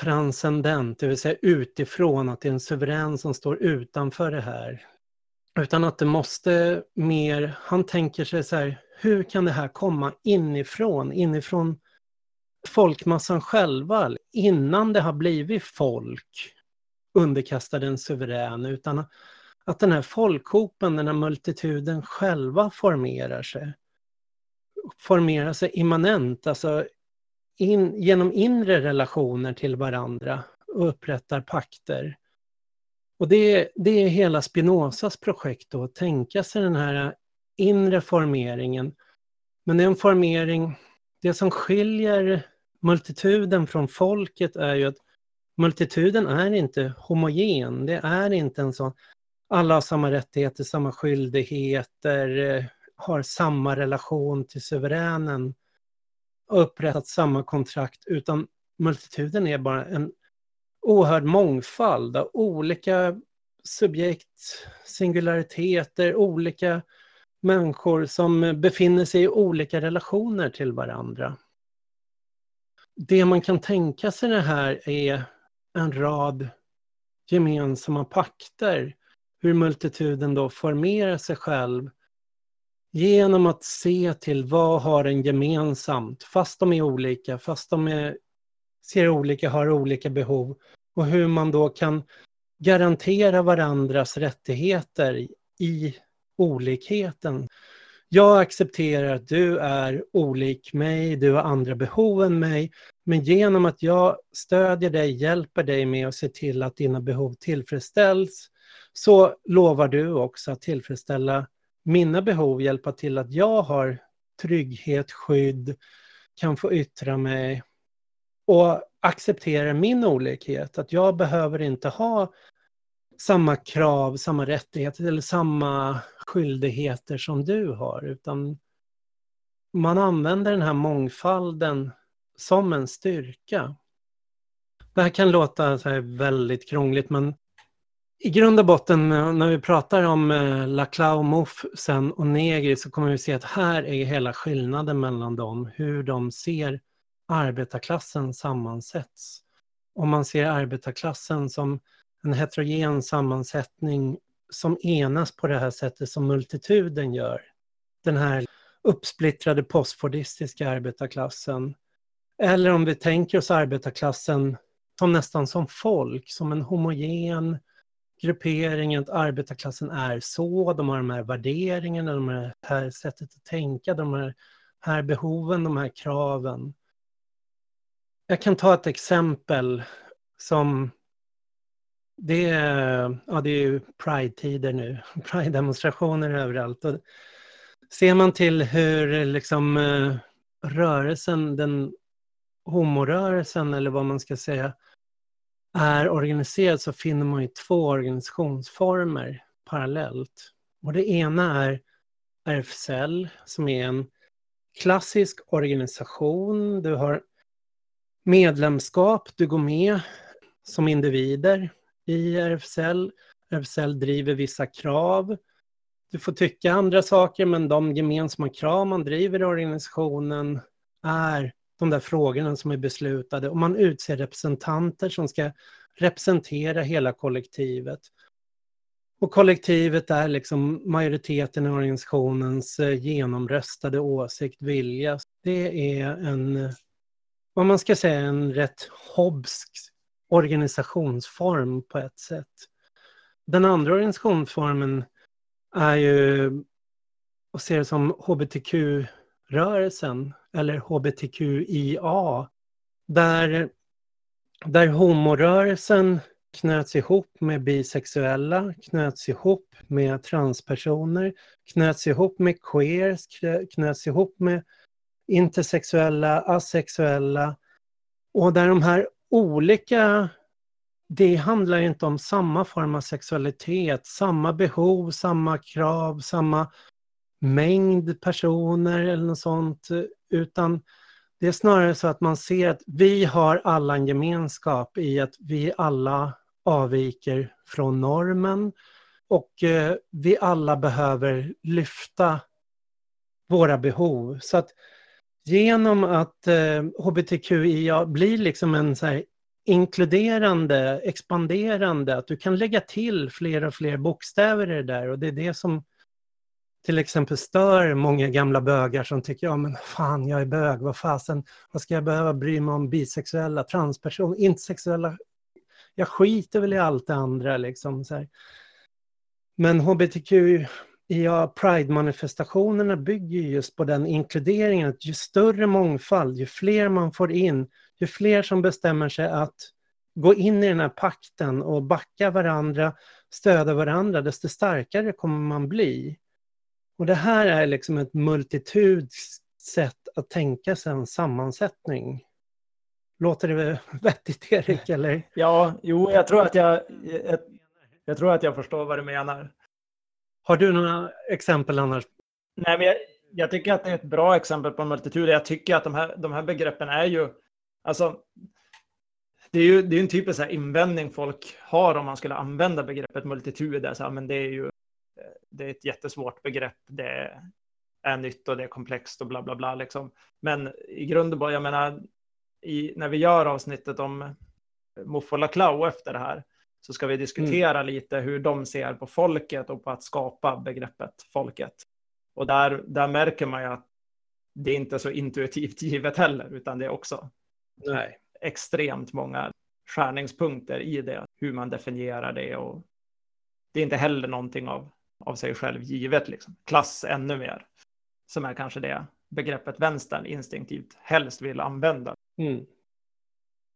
transcendent, det vill säga utifrån, att det är en suverän som står utanför det här. Utan att det måste mer, han tänker sig så här, hur kan det här komma inifrån, inifrån folkmassan själva, innan det har blivit folk underkastade en suverän, utan att den här folkhopen, den här multituden själva formerar sig. Formerar sig immanent, alltså in, genom inre relationer till varandra och upprättar pakter. Och det, det är hela Spinozas projekt då, att tänka sig den här inre formeringen. Men det är en formering, det som skiljer multituden från folket är ju att multituden är inte homogen, det är inte en sån, alla har samma rättigheter, samma skyldigheter, eh, har samma relation till suveränen upprättat samma kontrakt, utan multituden är bara en oerhörd mångfald av olika subjekt, singulariteter, olika människor som befinner sig i olika relationer till varandra. Det man kan tänka sig det här är en rad gemensamma pakter, hur multituden då formerar sig själv Genom att se till vad har en gemensamt, fast de är olika, fast de är, ser olika, har olika behov. Och hur man då kan garantera varandras rättigheter i olikheten. Jag accepterar att du är olik mig, du har andra behov än mig, men genom att jag stödjer dig, hjälper dig med att se till att dina behov tillfredsställs, så lovar du också att tillfredsställa mina behov hjälpa till att jag har trygghet, skydd, kan få yttra mig och acceptera min olikhet. Att jag behöver inte ha samma krav, samma rättigheter eller samma skyldigheter som du har, utan man använder den här mångfalden som en styrka. Det här kan låta så väldigt krångligt men i grund och botten när vi pratar om eh, Laclau, Mouffe sen och Negri så kommer vi se att här är hela skillnaden mellan dem, hur de ser arbetarklassen sammansätts. Om man ser arbetarklassen som en heterogen sammansättning som enas på det här sättet som multituden gör. Den här uppsplittrade postfordistiska arbetarklassen. Eller om vi tänker oss arbetarklassen som nästan som folk, som en homogen gruppering, att arbetarklassen är så, de har de här värderingarna, de har det här sättet att tänka, de här, här behoven, de här kraven. Jag kan ta ett exempel som det är, ja, det är ju Pride-tider nu, Pride-demonstrationer överallt. Och ser man till hur liksom eh, rörelsen, den homorörelsen eller vad man ska säga, är organiserad så finner man ju två organisationsformer parallellt. Och det ena är RFSL som är en klassisk organisation. Du har medlemskap, du går med som individer i RFSL. RFSL driver vissa krav. Du får tycka andra saker men de gemensamma krav man driver i organisationen är de där frågorna som är beslutade och man utser representanter som ska representera hela kollektivet. Och kollektivet är liksom majoriteten i organisationens eh, genomröstade åsikt, vilja. Det är en, vad man ska säga, en rätt hobbsk organisationsform på ett sätt. Den andra organisationsformen är ju att se det som hbtq-rörelsen eller hbtqia. Där, där homorörelsen knöts ihop med bisexuella, knöts ihop med transpersoner, knöts ihop med queers, knöts ihop med intersexuella, asexuella. Och där de här olika, det handlar inte om samma form av sexualitet, samma behov, samma krav, samma mängd personer eller något sånt, utan det är snarare så att man ser att vi har alla en gemenskap i att vi alla avviker från normen och eh, vi alla behöver lyfta våra behov. Så att genom att eh, hbtqia blir liksom en så inkluderande, expanderande, att du kan lägga till fler och fler bokstäver i det där och det är det som till exempel stör många gamla bögar som tycker, ja men fan jag är bög, vad fasen, vad ska jag behöva bry mig om bisexuella, transpersoner, intersexuella, jag skiter väl i allt det andra liksom. Så här. Men hbtq, ja, Pride-manifestationerna bygger just på den inkluderingen att ju större mångfald, ju fler man får in, ju fler som bestämmer sig att gå in i den här pakten och backa varandra, stödja varandra, desto starkare kommer man bli. Och det här är liksom ett multituds sätt att tänka sig en sammansättning. Låter det vettigt, Erik? Eller? Ja, jo, jag tror, att jag, jag, jag tror att jag förstår vad du menar. Har du några exempel annars? Nej, men jag, jag tycker att det är ett bra exempel på multitud. Jag tycker att de här, de här begreppen är ju, alltså, det är ju det är en typisk invändning folk har om man skulle använda begreppet multitud. Men det är ju eh, det är ett jättesvårt begrepp. Det är nytt och det är komplext och bla bla bla liksom. Men i grund och botten, jag menar, i, när vi gör avsnittet om Muff Laclau efter det här, så ska vi diskutera mm. lite hur de ser på folket och på att skapa begreppet folket. Och där, där märker man ju att det är inte så intuitivt givet heller, utan det är också Nej. extremt många skärningspunkter i det, hur man definierar det och det är inte heller någonting av av sig själv givet. Liksom. Klass ännu mer, som är kanske det begreppet vänstern instinktivt helst vill använda. Mm.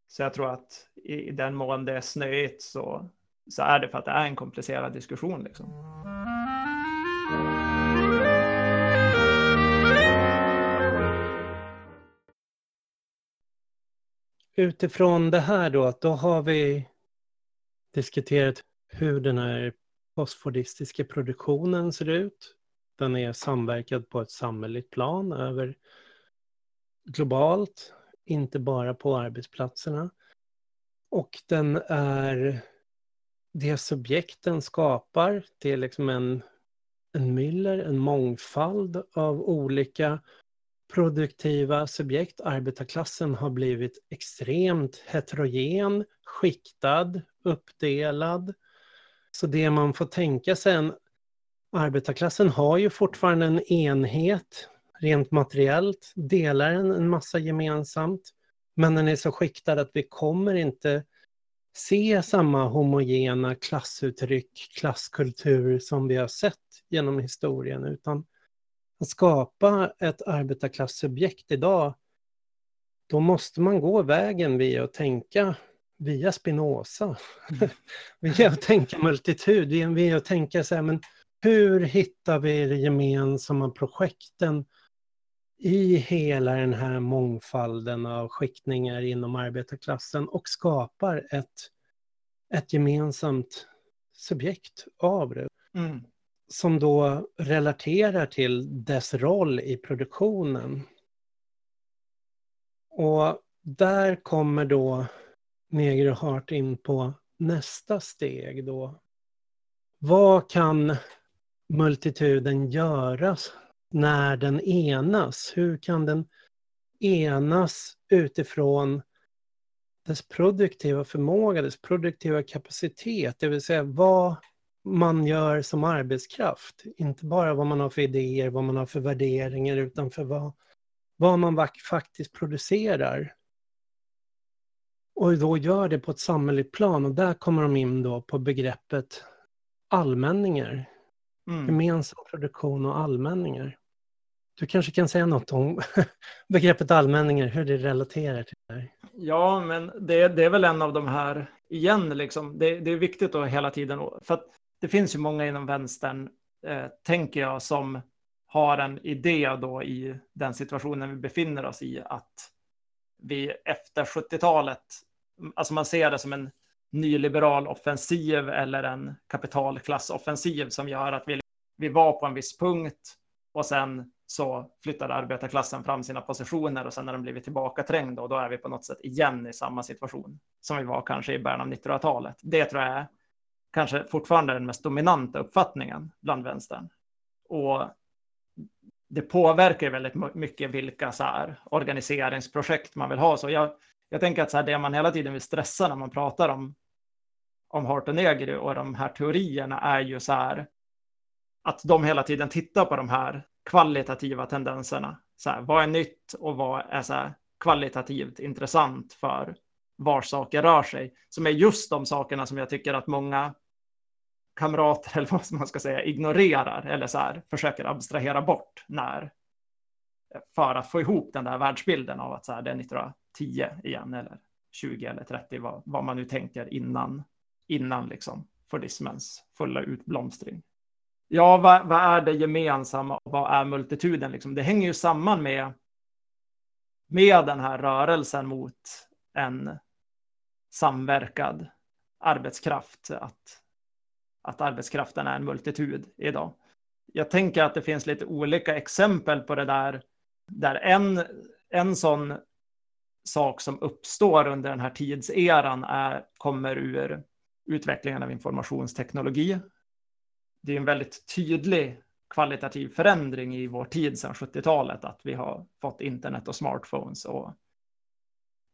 Så jag tror att i, den mån det är snöigt så, så är det för att det är en komplicerad diskussion. Liksom. Utifrån det här då, då har vi diskuterat hur den här postfordistiska produktionen ser ut. Den är samverkad på ett samhälleligt plan över globalt, inte bara på arbetsplatserna. Och den är det subjekten skapar, det är liksom en, en myller, en mångfald av olika produktiva subjekt. Arbetarklassen har blivit extremt heterogen, skiktad, uppdelad. Så det man får tänka sig, arbetarklassen har ju fortfarande en enhet rent materiellt, delar en, en massa gemensamt, men den är så skiktad att vi kommer inte se samma homogena klassuttryck, klasskultur som vi har sett genom historien, utan att skapa ett arbetarklassubjekt idag, då måste man gå vägen via att tänka via Spinoza, mm. via att tänka multitud, via att tänka så här, men hur hittar vi de gemensamma projekten i hela den här mångfalden av skiktningar inom arbetarklassen och skapar ett, ett gemensamt subjekt av det. Mm. Som då relaterar till dess roll i produktionen. Och där kommer då Negerhart in på nästa steg då. Vad kan multituden göra när den enas? Hur kan den enas utifrån dess produktiva förmåga, dess produktiva kapacitet, det vill säga vad man gör som arbetskraft. Inte bara vad man har för idéer, vad man har för värderingar, utan för vad, vad man faktiskt producerar. Och då gör det på ett samhälleligt plan och där kommer de in då på begreppet allmänningar. Mm. Gemensam produktion och allmänningar. Du kanske kan säga något om begreppet allmänningar, hur det relaterar till det här? Ja, men det, det är väl en av de här, igen, liksom, det, det är viktigt att hela tiden, för att det finns ju många inom vänstern, eh, tänker jag, som har en idé då i den situationen vi befinner oss i, att vi efter 70-talet, alltså man ser det som en nyliberal offensiv eller en kapitalklassoffensiv som gör att vi, vi var på en viss punkt och sen så flyttade arbetarklassen fram sina positioner och sen har de blivit tillbakaträngda och då är vi på något sätt igen i samma situation som vi var kanske i början av 1900-talet. Det tror jag är kanske fortfarande den mest dominanta uppfattningen bland vänstern. Och det påverkar väldigt mycket vilka så här organiseringsprojekt man vill ha. Så jag, jag tänker att så här, det man hela tiden vill stressa när man pratar om, om Hart och Negri och de här teorierna är ju så här att de hela tiden tittar på de här kvalitativa tendenserna. Så här, vad är nytt och vad är så här, kvalitativt intressant för var saker rör sig? Som är just de sakerna som jag tycker att många kamrater, eller vad man ska säga, ignorerar eller så här, försöker abstrahera bort när för att få ihop den där världsbilden av att så här, det är 10 igen eller 20 eller 30, vad, vad man nu tänker innan, innan liksom fordismens fulla utblomstring. Ja, vad, vad, är det gemensamma och vad är multituden? Liksom? Det hänger ju samman med, med den här rörelsen mot en samverkad arbetskraft, att, att arbetskraften är en multitud idag. Jag tänker att det finns lite olika exempel på det där, där en, en sån sak som uppstår under den här tidseran är, kommer ur utvecklingen av informationsteknologi det är en väldigt tydlig kvalitativ förändring i vår tid sedan 70-talet, att vi har fått internet och smartphones och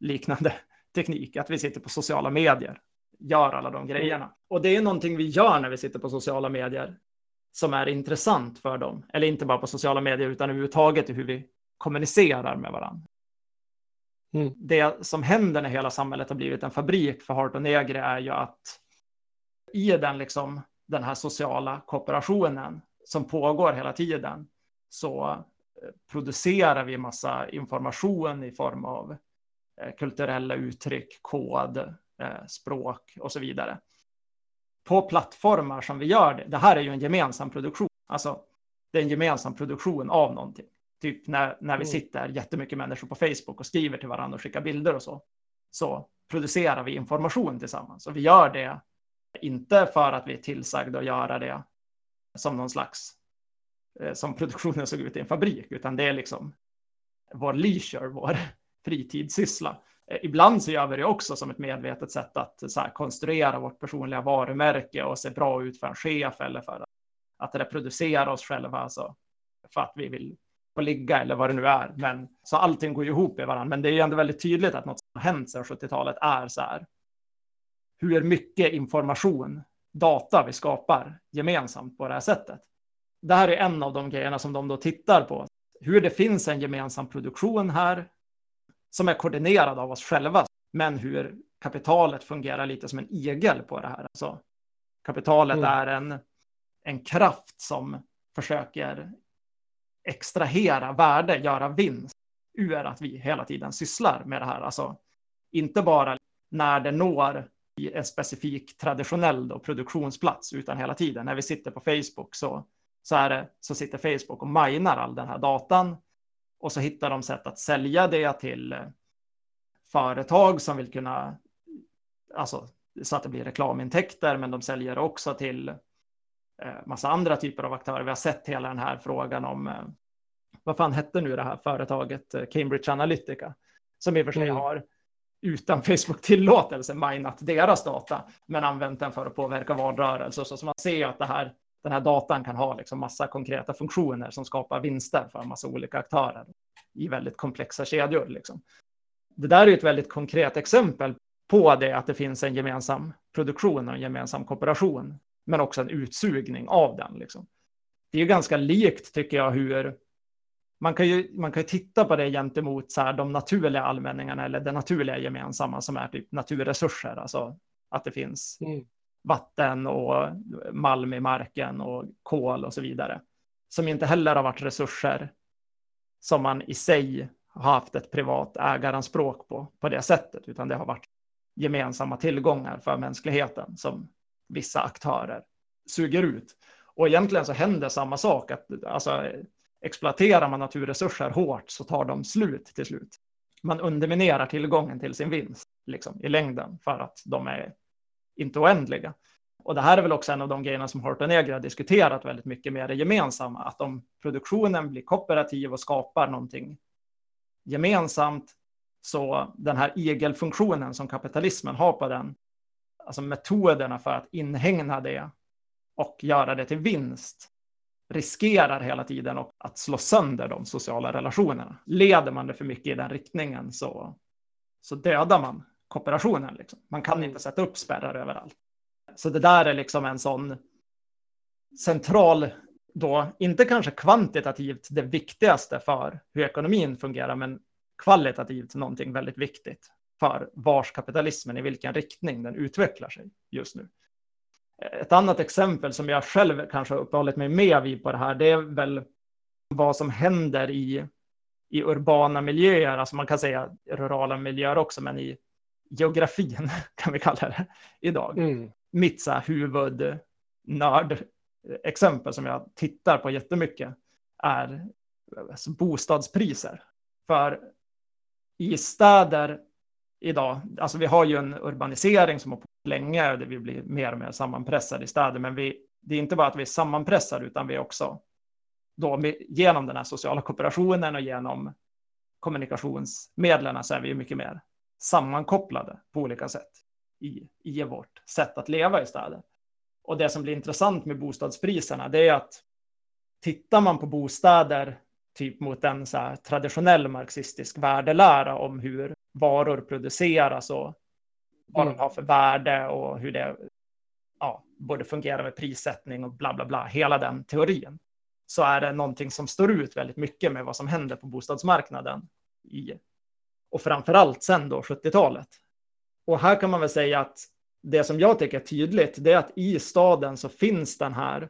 liknande teknik, att vi sitter på sociala medier, gör alla de grejerna. Och det är någonting vi gör när vi sitter på sociala medier som är intressant för dem, eller inte bara på sociala medier utan överhuvudtaget i hur vi kommunicerar med varandra. Mm. Det som händer när hela samhället har blivit en fabrik för Hart och Negre är ju att i den liksom den här sociala kooperationen som pågår hela tiden så eh, producerar vi massa information i form av eh, kulturella uttryck, kod, eh, språk och så vidare. På plattformar som vi gör det, det här är ju en gemensam produktion, alltså det är en gemensam produktion av någonting. Typ när, när vi mm. sitter jättemycket människor på Facebook och skriver till varandra och skickar bilder och så, så producerar vi information tillsammans och vi gör det inte för att vi är tillsagda att göra det som någon slags eh, som produktionen såg ut i en fabrik, utan det är liksom vår leisure, vår fritidssyssla. Eh, ibland så gör vi det också som ett medvetet sätt att konstruera vårt personliga varumärke och se bra ut för en chef eller för att, att reproducera oss själva, alltså för att vi vill få ligga eller vad det nu är. Men så allting går ju ihop i varandra. Men det är ju ändå väldigt tydligt att något som har hänt sedan 70-talet är så här. Hur mycket information, data vi skapar gemensamt på det här sättet. Det här är en av de grejerna som de då tittar på. Hur det finns en gemensam produktion här som är koordinerad av oss själva, men hur kapitalet fungerar lite som en igel på det här. Alltså, kapitalet mm. är en, en kraft som försöker extrahera värde, göra vinst ur att vi hela tiden sysslar med det här. Alltså inte bara när det når i en specifik traditionell då, produktionsplats, utan hela tiden. När vi sitter på Facebook så, så, är det, så sitter Facebook och minar all den här datan och så hittar de sätt att sälja det till eh, företag som vill kunna, alltså så att det blir reklamintäkter, men de säljer också till massa andra typer av aktörer. Vi har sett hela den här frågan om, eh, vad fan hette nu det här företaget, Cambridge Analytica, som i och för sig mm. har utan Facebook-tillåtelse minat deras data, men använt den för att påverka valrörelser. Så, så man ser att det här den här datan kan ha liksom massa konkreta funktioner som skapar vinster för en massa olika aktörer i väldigt komplexa kedjor. Liksom. Det där är ett väldigt konkret exempel på det att det finns en gemensam produktion och en gemensam kooperation, men också en utsugning av den. Liksom. Det är ganska likt, tycker jag, hur man kan ju, man kan ju titta på det gentemot så här, de naturliga allmänningarna eller det naturliga gemensamma som är typ naturresurser, alltså att det finns mm vatten och malm i marken och kol och så vidare. Som inte heller har varit resurser som man i sig har haft ett privat ägaranspråk på, på det sättet, utan det har varit gemensamma tillgångar för mänskligheten som vissa aktörer suger ut. Och egentligen så händer samma sak, att alltså, exploaterar man naturresurser hårt så tar de slut till slut. Man underminerar tillgången till sin vinst liksom, i längden för att de är inte oändliga. Och det här är väl också en av de grejerna som Horton Negra har diskuterat väldigt mycket med det gemensamma, att om produktionen blir kooperativ och skapar någonting gemensamt, så den här igelfunktionen som kapitalismen har på den, alltså metoderna för att inhägna det och göra det till vinst, riskerar hela tiden att slå sönder de sociala relationerna. Leder man det för mycket i den riktningen så, så dödar man kooperationen. Liksom. Man kan inte sätta upp spärrar överallt. Så det där är liksom en sån central, då inte kanske kvantitativt det viktigaste för hur ekonomin fungerar, men kvalitativt någonting väldigt viktigt för vars kapitalismen, i vilken riktning den utvecklar sig just nu. Ett annat exempel som jag själv kanske har uppehållit mig med vid på det här, det är väl vad som händer i, i urbana miljöer, alltså man kan säga rurala miljöer också, men i geografin kan vi kalla det idag. Mm. Mitt så här huvudnörd exempel som jag tittar på jättemycket är alltså bostadspriser. För i städer idag, alltså vi har ju en urbanisering som har pågått länge, där vi blir mer och mer sammanpressade i städer, men vi, det är inte bara att vi är sammanpressade, utan vi är också då genom den här sociala kooperationen och genom kommunikationsmedlen så är vi mycket mer sammankopplade på olika sätt i, i vårt sätt att leva i städer. Och det som blir intressant med bostadspriserna, det är att tittar man på bostäder typ mot en så här traditionell marxistisk värdelära om hur varor produceras och vad mm. de har för värde och hur det ja, både fungerar med prissättning och bla bla bla, hela den teorin, så är det någonting som står ut väldigt mycket med vad som händer på bostadsmarknaden i och framför allt sen då 70-talet. Och här kan man väl säga att det som jag tycker är tydligt, det är att i staden så finns den här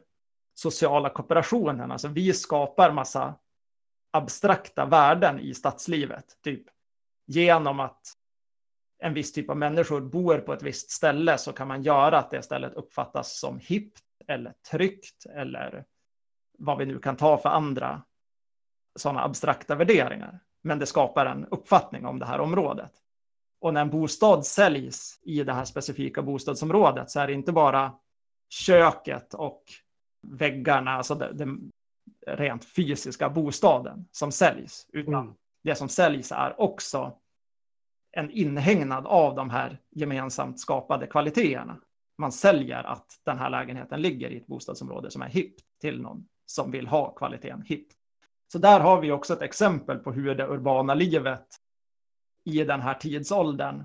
sociala kooperationen. Alltså vi skapar massa abstrakta värden i stadslivet, typ genom att en viss typ av människor bor på ett visst ställe så kan man göra att det stället uppfattas som hippt eller tryggt eller vad vi nu kan ta för andra sådana abstrakta värderingar men det skapar en uppfattning om det här området. Och när en bostad säljs i det här specifika bostadsområdet så är det inte bara köket och väggarna, alltså den rent fysiska bostaden som säljs, utan Mm det som säljs är också en inhägnad av de här gemensamt skapade kvaliteterna. Man säljer att den här lägenheten ligger i ett bostadsområde som är hippt till någon som vill ha kvaliteten hippt. Så där har vi också ett exempel på hur det urbana livet i den här tidsåldern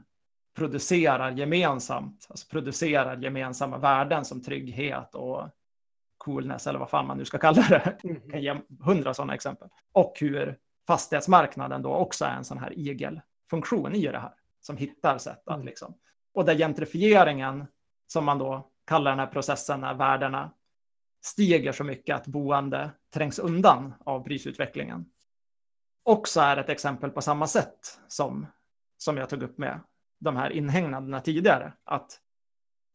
producerar gemensamt, alltså producerar gemensamma värden som trygghet och coolness eller vad fan man nu ska kalla det. Jag kan ge hundra sådana exempel. Och hur fastighetsmarknaden då också är en sån här igelfunktion i det här, som hittar sätt att Mm. liksom. Och där gentrifieringen, som man då kallar den här processen när värdena stiger så mycket att boende trängs undan av prisutvecklingen. Också är ett exempel på samma sätt som, som jag tog upp med de här inhägnaderna tidigare. Att,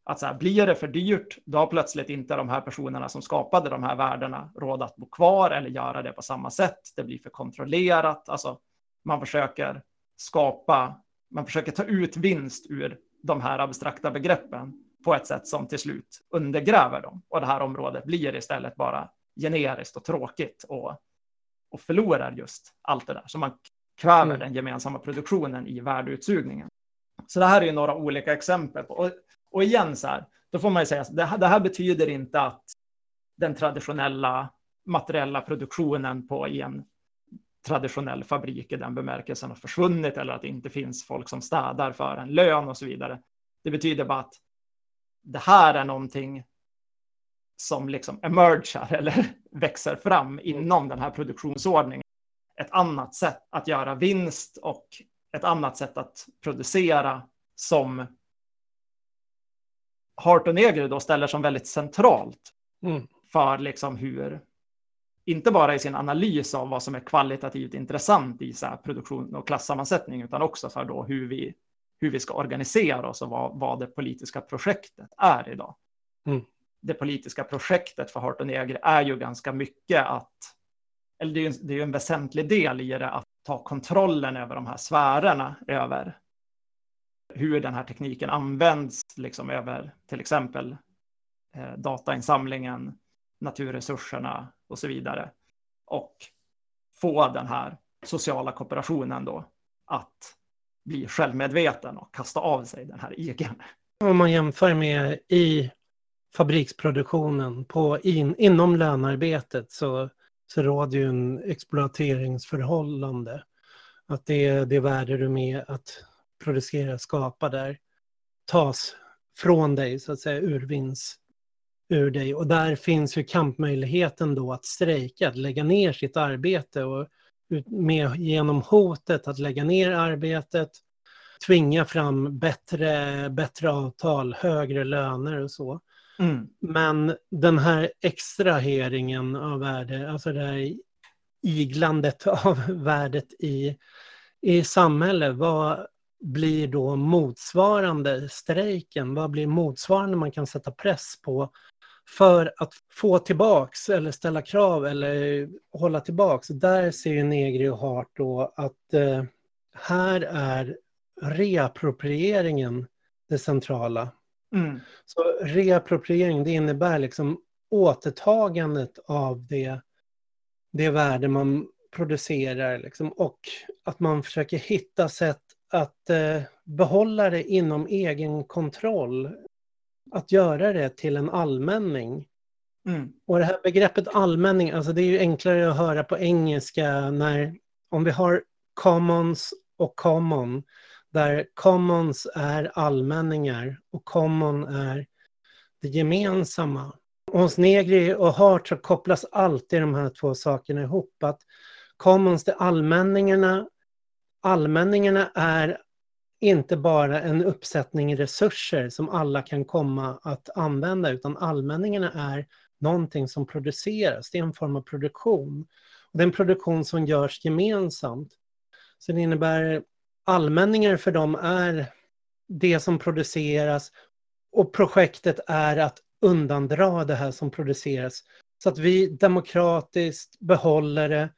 att så här, blir det för dyrt, då har plötsligt inte de här personerna som skapade de här värdena råd att bo kvar eller göra det på samma sätt. Det blir för kontrollerat. Alltså, man försöker skapa, man försöker ta ut vinst ur de här abstrakta begreppen på ett sätt som till slut undergräver dem. Och det här området blir istället bara generiskt och tråkigt och, och förlorar just allt det där. Så man kväver Mm. den gemensamma produktionen i värdeutsugningen. Så det här är ju några olika exempel. På, och, och igen så här, då får man ju säga att det här, det här betyder inte att den traditionella materiella produktionen på i en traditionell fabrik i den bemärkelsen har försvunnit eller att det inte finns folk som städar för en lön och så vidare. Det betyder bara att det här är någonting som liksom emergar eller växer fram inom den här produktionsordningen. Ett annat sätt att göra vinst och ett annat sätt att producera som Hart och Negri då ställer som väldigt centralt Mm. för liksom hur, inte bara i sin analys av vad som är kvalitativt intressant i så produktion och klassammansättning, utan också för då hur vi, hur vi ska organisera oss och vad, vad det politiska projektet är idag. Mm. Det politiska projektet för Hart och Negri är ju ganska mycket att, eller det är ju det är en väsentlig del i det, att ta kontrollen över de här sfärerna, över hur den här tekniken används, liksom över till exempel eh, datainsamlingen, naturresurserna och så vidare. Och få den här sociala kooperationen då att bli självmedveten och kasta av sig den här egen. Om man jämför med i fabriksproduktionen på in, inom lönearbetet så, så råder ju en exploateringsförhållande. Att det, är det värde du med att producera, skapa där tas från dig, så att säga, urvinns ur dig. Och där finns ju kampmöjligheten då att strejka, att lägga ner sitt arbete och med, genom hotet att lägga ner arbetet, tvinga fram bättre, bättre avtal, högre löner och så. Mm. Men den här extraheringen av värde, alltså det här iglandet av värdet i, i samhället, vad blir då motsvarande strejken? Vad blir motsvarande man kan sätta press på för att få tillbaks eller ställa krav eller hålla tillbaks? Där ser ju Negri och Hart då att eh, här är reapproprieringen det centrala. Mm. Så reappropriering, det innebär liksom återtagandet av det, det värde man producerar liksom, och att man försöker hitta sätt att eh, behålla det inom egen kontroll. Att göra det till en allmänning. Mm. Och det här begreppet allmänning, alltså det är ju enklare att höra på engelska när, om vi har commons och common, där commons är allmänningar och common är det gemensamma. Och hos Negri och Hart så kopplas alltid de här två sakerna ihop. Att commons, det är allmänningarna. Allmänningarna är inte bara en uppsättning resurser som alla kan komma att använda, utan allmänningarna är någonting som produceras. Det är en form av produktion. Och det är en produktion som görs gemensamt. Så det innebär allmänningar för dem är det som produceras och projektet är att undandra det här som produceras så att vi demokratiskt behåller det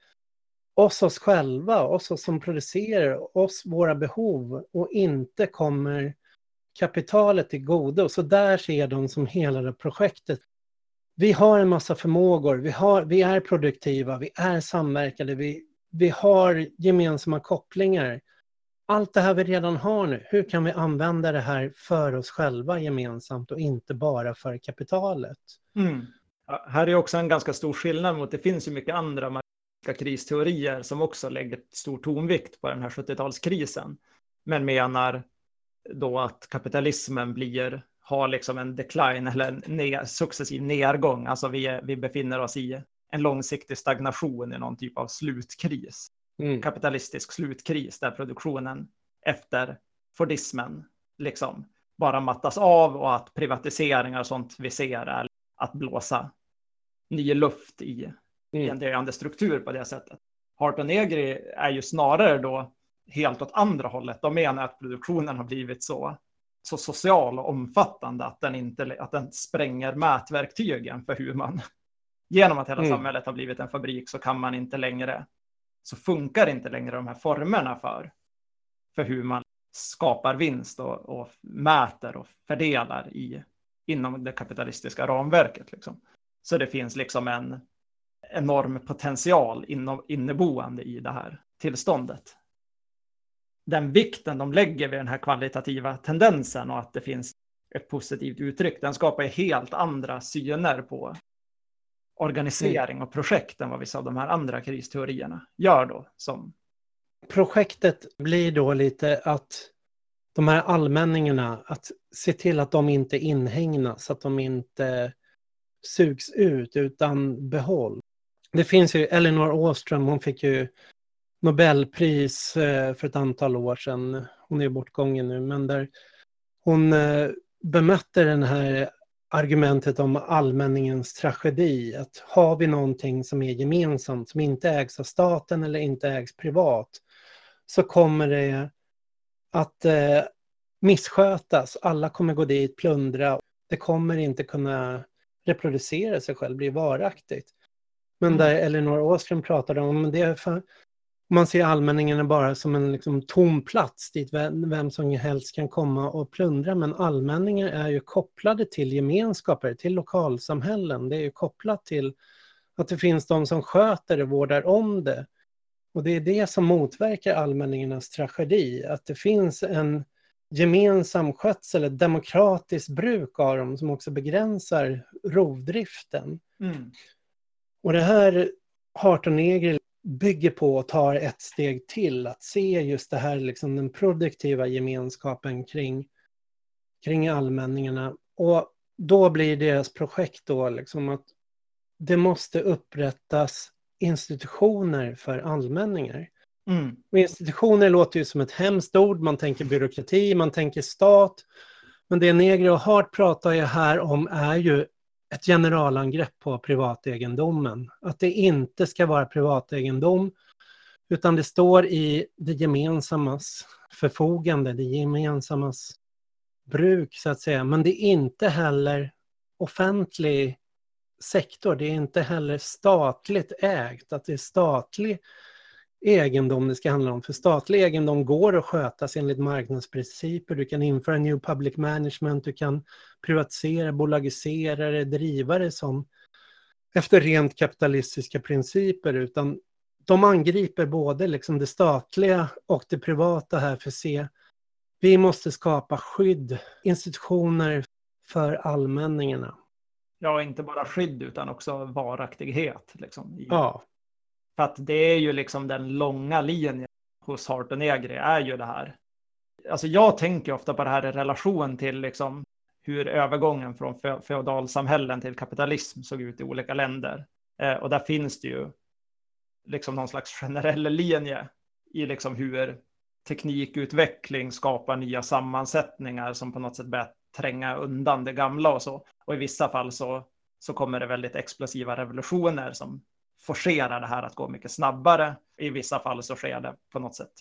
oss oss själva, oss, oss som producerar, oss våra behov och inte kommer kapitalet till godo. Så där ser de som hela det projektet. vi har en massa förmågor, vi, har, vi är produktiva, vi är samverkade, vi, vi har gemensamma kopplingar. Allt det här vi redan har nu, hur kan vi använda det här för oss själva gemensamt och inte bara för kapitalet? Mm. Ja, här är också en ganska stor skillnad mot, det finns ju mycket andra kristeorier som också lägger stor tonvikt på den här 70-talskrisen, men menar då att kapitalismen blir har liksom en decline eller en ner, successiv nedgång. Alltså vi, vi befinner oss i en långsiktig stagnation i någon typ av slutkris. Mm. Kapitalistisk slutkris där produktionen efter Fordismen liksom bara mattas av och att privatiseringar och sånt vi ser är att blåsa ny luft i, mm. en döende struktur på det sättet. Hart och Negri är ju snarare då helt åt andra hållet. De menar att produktionen har blivit så så social och omfattande att den, inte, att den spränger mätverktygen för hur man, genom att hela mm. samhället har blivit en fabrik så kan man inte längre, så funkar inte längre de här formerna för, för hur man skapar vinst och, och mäter och fördelar i, inom det kapitalistiska ramverket. Liksom. Så det finns liksom en enorm potential inneboende i det här tillståndet den vikten de lägger vid den här kvalitativa tendensen och att det finns ett positivt uttryck, den skapar ju helt andra syner på organisering och projekt än vad vissa av de här andra kristeorierna gör då. Som... Projektet blir då lite att de här allmänningarna, att se till att de inte inhägnas, att de inte sugs ut utan behåll. Det finns ju, Elinor Åström, hon fick ju Nobelpris eh, för ett antal år sedan. Hon är bortgången nu, men där hon eh, bemötte den här argumentet om allmänningens tragedi. Att har vi någonting som är gemensamt, som inte ägs av staten eller inte ägs privat, så kommer det att eh, misskötas. Alla kommer gå dit, plundra. Det kommer inte kunna reproducera sig själv, bli varaktigt. Men mm. där Elinor Åström pratade om, det är för, man ser allmänningen bara som en liksom, tom plats dit vem, vem som helst kan komma och plundra. Men allmänningar är ju kopplade till gemenskaper, till lokalsamhällen. Det är ju kopplat till att det finns de som sköter det, vårdar om det. Och det är det som motverkar allmänningarnas tragedi, att det finns en gemensam skötsel, ett demokratiskt bruk av dem som också begränsar rovdriften. Mm. Och det här Harton-Neger bygger på och tar ett steg till. Att se just det här, liksom den produktiva gemenskapen kring, kring allmänningarna. Och då blir deras projekt då liksom att det måste upprättas institutioner för allmänningar. Mm. Och institutioner låter ju som ett hemskt ord, man tänker byråkrati, man tänker stat. Men det Negri och Hart pratar ju här om är ju ett generalangrepp på privategendomen. Att det inte ska vara privategendom, utan det står i det gemensammas förfogande, det gemensammas bruk så att säga. Men det är inte heller offentlig sektor, det är inte heller statligt ägt, att det är statlig egendom det ska handla om. För statlig egendom går att skötas enligt marknadsprinciper. Du kan införa new public management, du kan privatisera, bolagisera det, som efter rent kapitalistiska principer, utan de angriper både liksom det statliga och det privata här för att se vi måste skapa skydd, institutioner för allmänningarna. Ja, inte bara skydd utan också varaktighet. Liksom. Ja, för att det är ju liksom den långa linjen hos Hart och Negri är ju det här. Alltså jag tänker ofta på det här i relation till liksom hur övergången från feodalsamhällen till kapitalism såg ut i olika länder. Eh, och där finns det ju liksom någon slags generell linje i liksom hur teknikutveckling skapar nya sammansättningar som på något sätt börjar tränga undan det gamla och så. Och i vissa fall så, så kommer det väldigt explosiva revolutioner som forcerar det här att gå mycket snabbare. I vissa fall så sker det på något sätt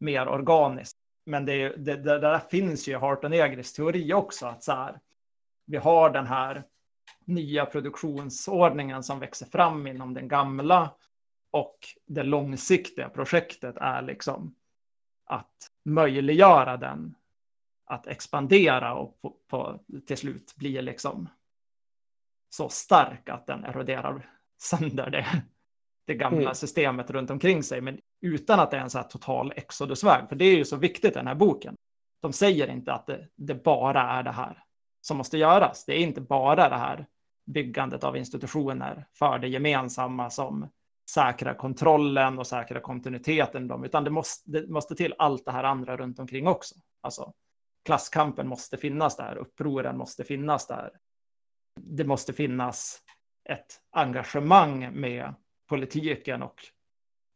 mer organiskt. Men det, det, det där finns ju Hart och Negris teori också, att så här, vi har den här nya produktionsordningen som växer fram inom den gamla och det långsiktiga projektet är liksom att möjliggöra den att expandera och på, på, till slut bli liksom så stark att den eroderar sönder det, det gamla mm. systemet runt omkring sig, men utan att det är en så här total exodusväg. För det är ju så viktigt i den här boken. De säger inte att det, det bara är det här som måste göras. Det är inte bara det här byggandet av institutioner för det gemensamma som säkrar kontrollen och säkrar kontinuiteten, utan det måste, det måste till allt det här andra runt omkring också. Alltså klasskampen måste finnas där, upproren måste finnas där. Det måste finnas ett engagemang med politiken och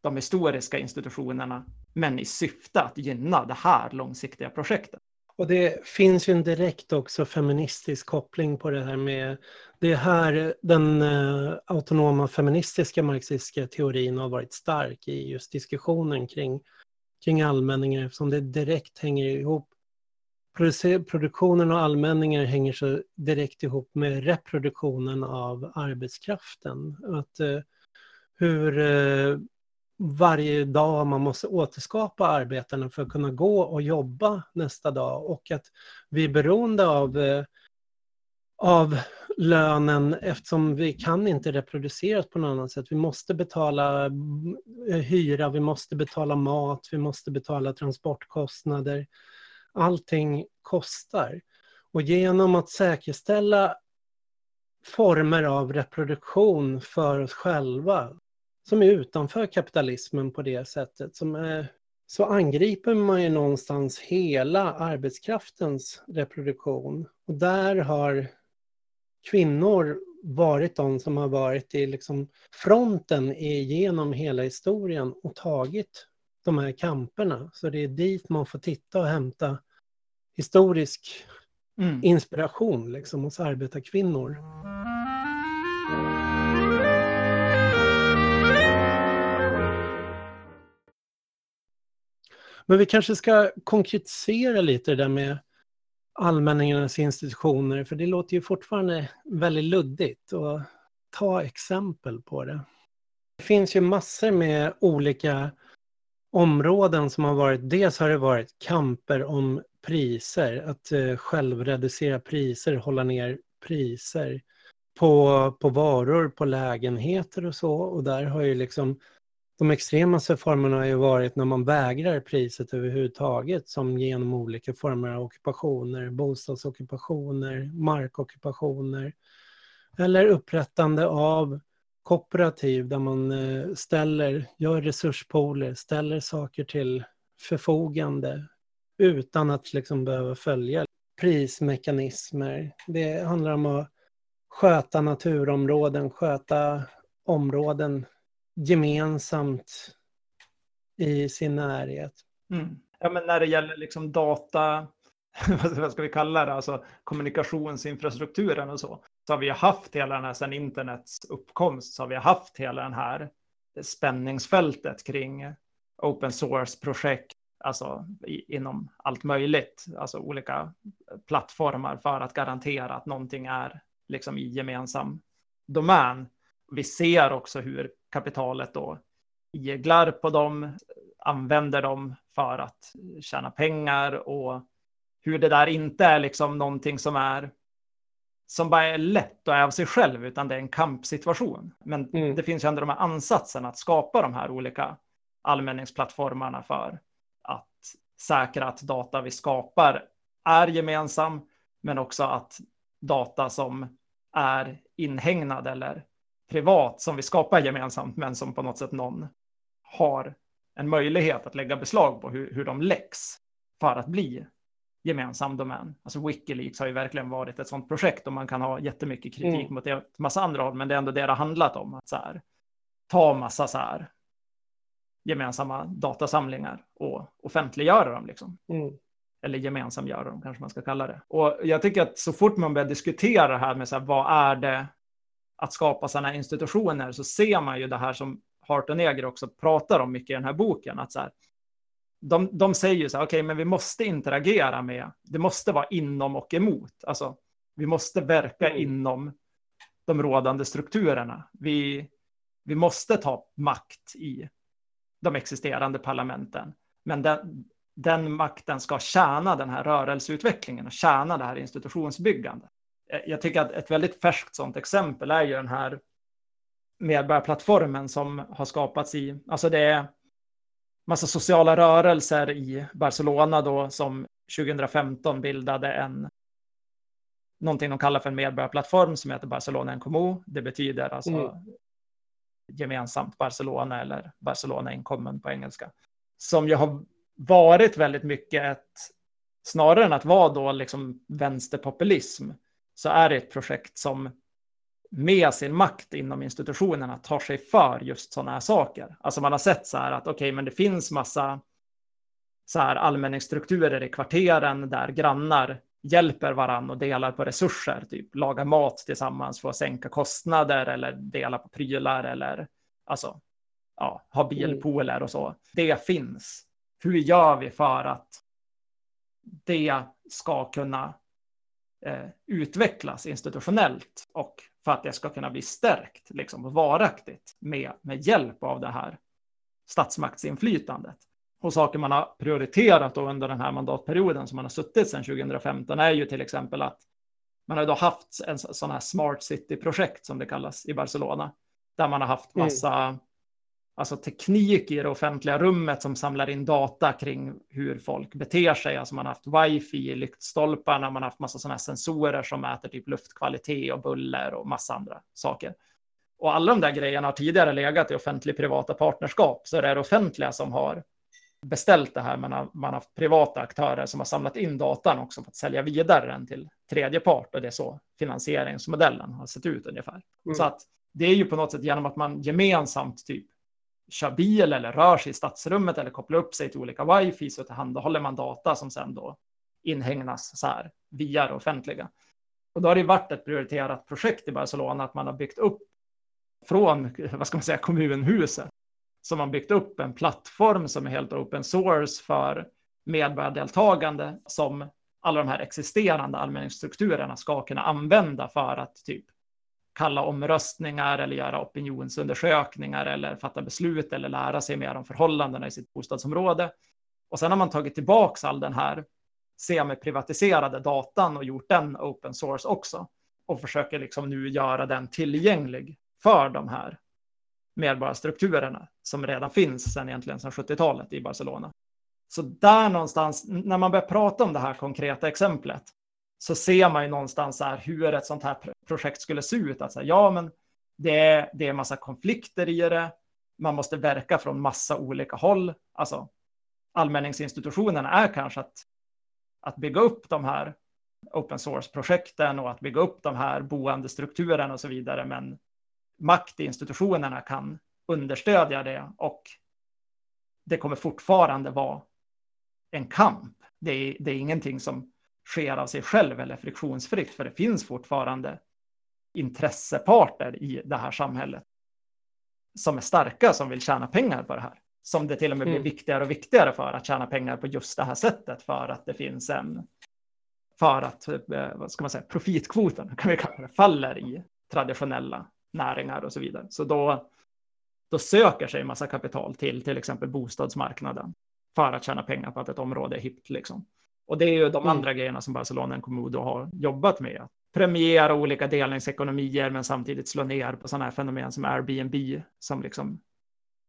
de historiska institutionerna, men i syfte att gynna det här långsiktiga projektet. Och det finns ju en direkt också feministisk koppling på det här med det är här den eh, autonoma feministiska marxistiska teorin har varit stark i just diskussionen kring, kring allmänningar eftersom det direkt hänger ihop. Produktionen av allmänningar hänger så direkt ihop med reproduktionen av arbetskraften. Att, eh, hur eh, varje dag man måste återskapa arbetena för att kunna gå och jobba nästa dag och att vi är beroende av, eh, av lönen eftersom vi kan inte reproduceras på något annat sätt. Vi måste betala eh, hyra, vi måste betala mat, vi måste betala transportkostnader. Allting kostar. Och genom att säkerställa former av reproduktion för oss själva som är utanför kapitalismen på det sättet. Som är, så angriper man ju någonstans hela arbetskraftens reproduktion. Och där har kvinnor varit de som har varit i liksom fronten genom hela historien och tagit de här kamperna. Så det är dit man får titta och hämta historisk mm. inspiration liksom, hos arbetarkvinnor. Men vi kanske ska konkretisera lite det där med allmänningarnas institutioner, för det låter ju fortfarande väldigt luddigt. Och ta exempel på det. Det finns ju massor med olika områden som har varit, dels har det varit kamper om priser, att eh, självreducera priser, hålla ner priser på, på varor, på lägenheter och så. Och där har ju liksom de extremaste formerna har ju varit när man vägrar priset överhuvudtaget som genom olika former av ockupationer, bostadsockupationer, markockupationer eller upprättande av kooperativ där man eh, ställer, gör resurspooler, ställer saker till förfogande utan att liksom behöva följa prismekanismer. Det handlar om att sköta naturområden, sköta områden gemensamt i sin närhet. Mm. Ja, men när det gäller liksom data, vad ska vi kalla det, alltså kommunikationsinfrastrukturen och så, så har vi haft hela den här, sedan internets uppkomst, så har vi haft hela den här spänningsfältet kring open source-projekt, alltså i, inom allt möjligt, alltså olika plattformar för att garantera att någonting är liksom i gemensam domän. Vi ser också hur kapitalet då iglar på dem, använder dem för att tjäna pengar och hur det där inte är liksom någonting som är som bara är lätt och är av sig själv, utan det är en kampsituation. Men mm. det finns ju ändå de här ansatserna att skapa de här olika allmänningsplattformarna för att säkra att data vi skapar är gemensam, men också att data som är inhägnad eller privat som vi skapar gemensamt, men som på något sätt någon har en möjlighet att lägga beslag på hur, hur de läcks för att bli gemensam domän. Alltså Wikileaks har ju verkligen varit ett sådant projekt och man kan ha jättemycket kritik mm. mot det massa andra håll, men det är ändå det det har handlat om. Att så här, ta massa så här gemensamma datasamlingar och offentliggöra dem liksom. Mm. Eller gemensamgöra dem kanske man ska kalla det. Och jag tycker att så fort man börjar diskutera det här med så här, vad är det att skapa sådana institutioner så ser man ju det här som Hart och Neger också pratar om mycket i den här boken. Att så här, de, de säger ju så här, okej, okay, men vi måste interagera med, det måste vara inom och emot. Alltså, vi måste verka mm. inom de rådande strukturerna. Vi, vi måste ta makt i de existerande parlamenten. Men den, den makten ska tjäna den här rörelseutvecklingen och tjäna det här institutionsbyggandet. Eh, jag tycker att ett väldigt färskt sådant exempel är ju den här medborgarplattformen som har skapats i, alltså det är massa sociala rörelser i Barcelona då som 2015 bildade en någonting de kallar för en medborgarplattform som heter Barcelona en Comú. Det betyder alltså mm. gemensamt Barcelona eller Barcelona in common på engelska. Som ju har varit väldigt mycket ett, snarare än att vara då liksom vänsterpopulism, så är det ett projekt som med sin makt inom institutionerna tar sig för just sådana här saker. Alltså man har sett så här att okej, okay, men det finns massa så här allmänningsstrukturer i kvarteren där grannar hjälper varandra och delar på resurser, typ laga mat tillsammans för att sänka kostnader eller dela på prylar eller alltså ja, ha bilpooler och så. Det finns. Hur gör vi för att det ska kunna eh, utvecklas institutionellt och för att det ska kunna bli stärkt liksom, varaktigt med, med hjälp av det här statsmaktsinflytandet. Och saker man har prioriterat under den här mandatperioden som man har suttit sedan 2015 är ju till exempel att man har då haft en sån här smart city-projekt som det kallas i Barcelona, där man har haft mm. massa mm. Alltså teknik i det offentliga rummet som samlar in data kring hur folk beter sig. Alltså man har haft wifi i lyktstolparna, man har haft massa sådana sensorer som mäter typ luftkvalitet och buller och massa andra saker. Och alla de där grejerna har tidigare legat i offentlig-privata partnerskap, så det är det offentliga som har beställt det här, men man har haft privata aktörer som har samlat in datan också för att sälja vidare den till tredje part och det är så finansieringsmodellen har sett ut ungefär. Mm. Så att det är ju på något sätt genom att man gemensamt typ kör bil eller rör sig i stadsrummet eller kopplar upp sig till olika wifi så tillhandahåller man data som sen då inhägnas så här via det offentliga. Och då har det varit ett prioriterat projekt i Barcelona att man har byggt upp från, vad ska man säga, kommunhuset som har byggt upp en plattform som är helt open source för medborgardeltagande som alla de här existerande allmänningsstrukturerna ska kunna använda för att typ kalla omröstningar eller göra opinionsundersökningar eller fatta beslut eller lära sig mer om förhållandena i sitt bostadsområde. Och sen har man tagit tillbaks all den här semi-privatiserade datan och gjort den open source också och försöker liksom nu göra den tillgänglig för de här medborgarstrukturerna som redan finns sedan egentligen sedan 70-talet i Barcelona. Så där någonstans, när man börjar prata om det här konkreta exemplet, så ser man ju någonstans här hur ett sånt här projekt skulle se ut. Att säga, ja, men det är, det är massa konflikter i det. Man måste verka från massa olika håll. Alltså, allmänningsinstitutionerna är kanske att, att bygga upp de här open source-projekten och att bygga upp de här boendestrukturerna och så vidare. Men makt i institutionerna kan understödja det och det kommer fortfarande vara en kamp. Det är, det är ingenting som sker av sig själv eller friktionsfritt, för det finns fortfarande intresseparter i det här samhället som är starka, som vill tjäna pengar på det här. Som det till och med blir mm. viktigare och viktigare för att tjäna pengar på just det här sättet, för att det finns en, för att, eh, vad ska man säga, profitkvoten, kan vi kalla det, faller i traditionella näringar och så vidare. Så då, då söker sig en massa kapital till till exempel bostadsmarknaden för att tjäna pengar på att ett område är hippt. Liksom. Och det är ju de mm. andra grejerna som Barcelona Komodo har jobbat med. Att premiera olika delningsekonomier men samtidigt slå ner på sådana här fenomen som Airbnb som liksom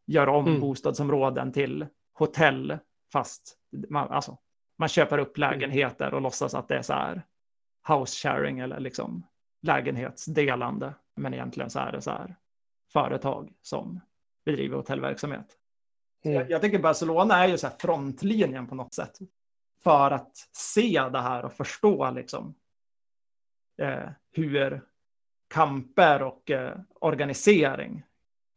gör om mm. bostadsområden till hotell fast man, alltså, man köper upp mm. lägenheter och låtsas att det är så här house sharing eller liksom lägenhetsdelande. Men egentligen så är det så här företag som bedriver hotellverksamhet. Mm. Jag, jag tycker Barcelona är ju så här frontlinjen på något sätt för att se det här och förstå liksom hur kamper och eh, organisering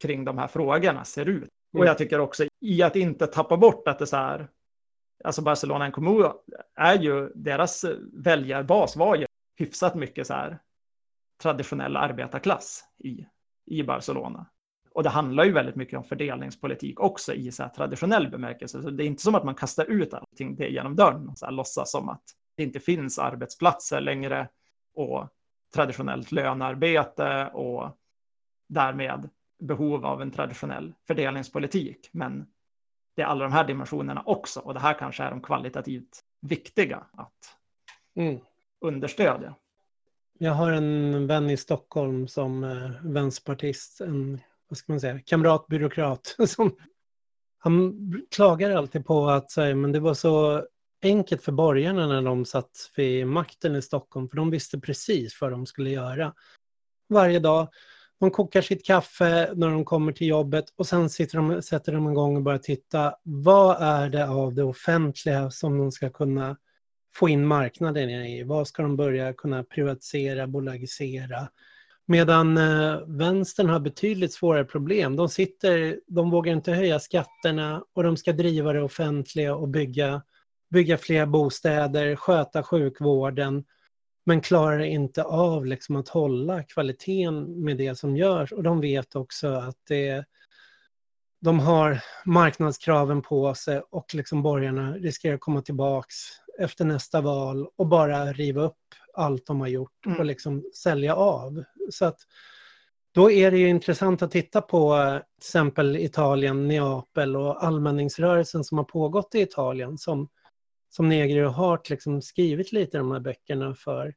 kring de här frågorna ser ut. Mm. Och jag tycker också i att inte tappa bort att det så här, alltså Barcelona en kommun är ju, deras väljarbas var ju hyfsat mycket så här traditionell arbetarklass i, i Barcelona. Och det handlar ju väldigt mycket om fördelningspolitik också i så traditionell bemärkelse. Så det är inte som att man kastar ut allting det genom dörren och så här låtsas som att det inte finns arbetsplatser längre och traditionellt lönarbete och därmed behov av en traditionell fördelningspolitik. Men det är alla de här dimensionerna också och det här kanske är de kvalitativt viktiga att mm. understödja. jag har en vän i Stockholm som eh, vänsterpartist, en vad ska man säga, kamratbyråkrat. Som, han klagar alltid på att här, men det var så enkelt för borgarna när de satt vid makten i Stockholm, för de visste precis vad de skulle göra. Varje dag, de kokar sitt kaffe när de kommer till jobbet och sen sitter de, sätter de igång och börjar titta. Vad är det av det offentliga som de ska kunna få in marknaden i? Vad ska de börja kunna privatisera, bolagisera? Medan eh, vänstern har betydligt svårare problem. De sitter, de vågar inte höja skatterna och de ska driva det offentliga och bygga, bygga fler bostäder, sköta sjukvården men klarar inte av liksom att hålla kvaliteten med det som görs. Och de vet också att det, de har marknadskraven på sig och liksom borgarna riskerar att komma tillbaks efter nästa val och bara riva upp allt de har gjort och mm. liksom sälja av. Så att då är det ju intressant att titta på till exempel Italien, Neapel och allmänningsrörelsen som har pågått i Italien som som Negri och Hart liksom skrivit lite i de här böckerna för.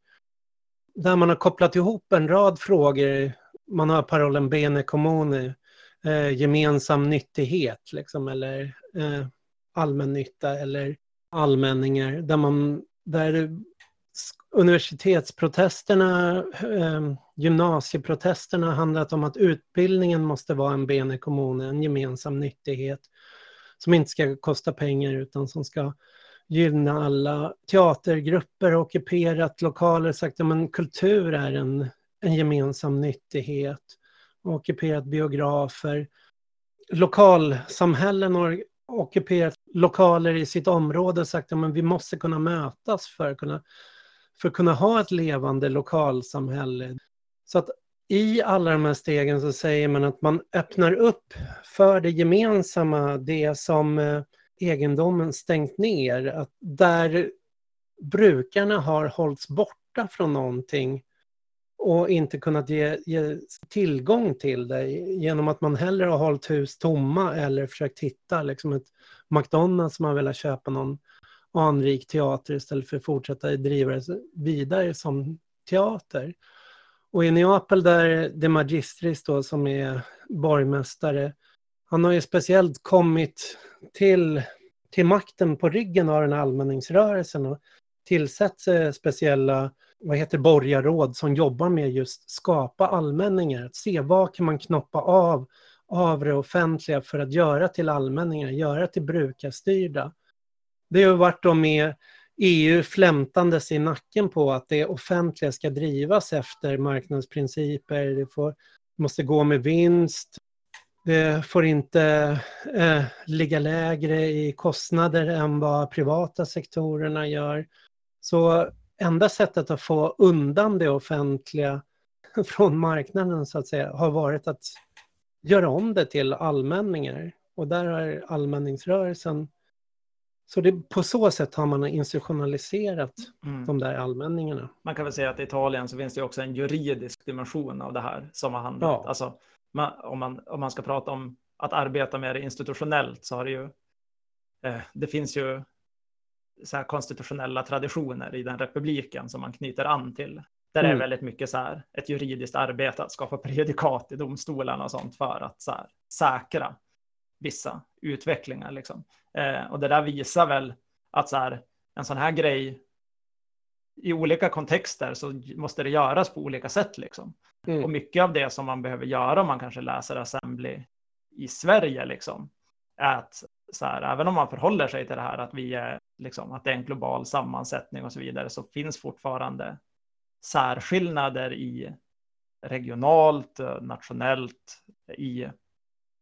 Där man har kopplat ihop en rad frågor. Man har parollen bene comune, eh, gemensam nyttighet liksom, eller eh, allmännytta eller allmänningar. Där, man, där universitetsprotesterna, eh, gymnasieprotesterna handlat om att utbildningen måste vara en bene comune, en gemensam nyttighet som inte ska kosta pengar utan som ska gynna alla. Teatergrupper ockuperat lokaler, sagt att kultur är en, en gemensam nyttighet. Ockuperat biografer. Lokalsamhällen har ockuperat lokaler i sitt område och sagt att vi måste kunna mötas för att kunna, för att kunna ha ett levande lokalsamhälle. Så att i alla de här stegen så säger man att man öppnar upp för det gemensamma, det som eh, egendomen stängt ner. Att där brukarna har hållits borta från någonting och inte kunnat ge, ge, tillgång till det genom att man hellre har hållit hus tomma eller försökt hitta liksom ett McDonalds som har velat köpa någon anrik teater istället för att fortsätta driva det vidare som teater. Och i Neapel där De Magistris då som är borgmästare han har ju speciellt kommit till, till makten på ryggen av den här allmänningsrörelsen och tillsatt speciella vad heter borgarråd som jobbar med just skapa allmänningar, att se vad kan man knoppa av av det offentliga för att göra till allmänningar, göra till brukarstyrda. Det har varit då med EU flämtandes i nacken på att det offentliga ska drivas efter marknadsprinciper, det får, måste gå med vinst, det får inte eh, ligga lägre i kostnader än vad privata sektorerna gör. Så enda sättet att få undan det offentliga från marknaden så att säga har varit att göra om det till allmänningar. Och där har allmänningsrörelsen så det, på så sätt har man institutionaliserat mm. de där allmänningarna. Man kan väl säga att i Italien så finns det också en juridisk dimension av det här som har handlat. Ja. Alltså, man, om, man, om man ska prata om att arbeta med det institutionellt så har det ju, eh, det finns ju så här konstitutionella traditioner i den republiken som man knyter an till. Där mm. är väldigt mycket så här ett juridiskt arbete att skapa prejudikat i domstolarna och sånt för att så här, säkra vissa utvecklingar. Liksom. Eh, och det där visar väl att så här, en sån här grej i olika kontexter så måste det göras på olika sätt. Liksom. Mm. Och mycket av det som man behöver göra om man kanske läser Assembly i Sverige, liksom, är att så här, även om man förhåller sig till det här att, vi är, liksom, att det är en global sammansättning och så vidare, så finns fortfarande särskillnader i regionalt, nationellt, i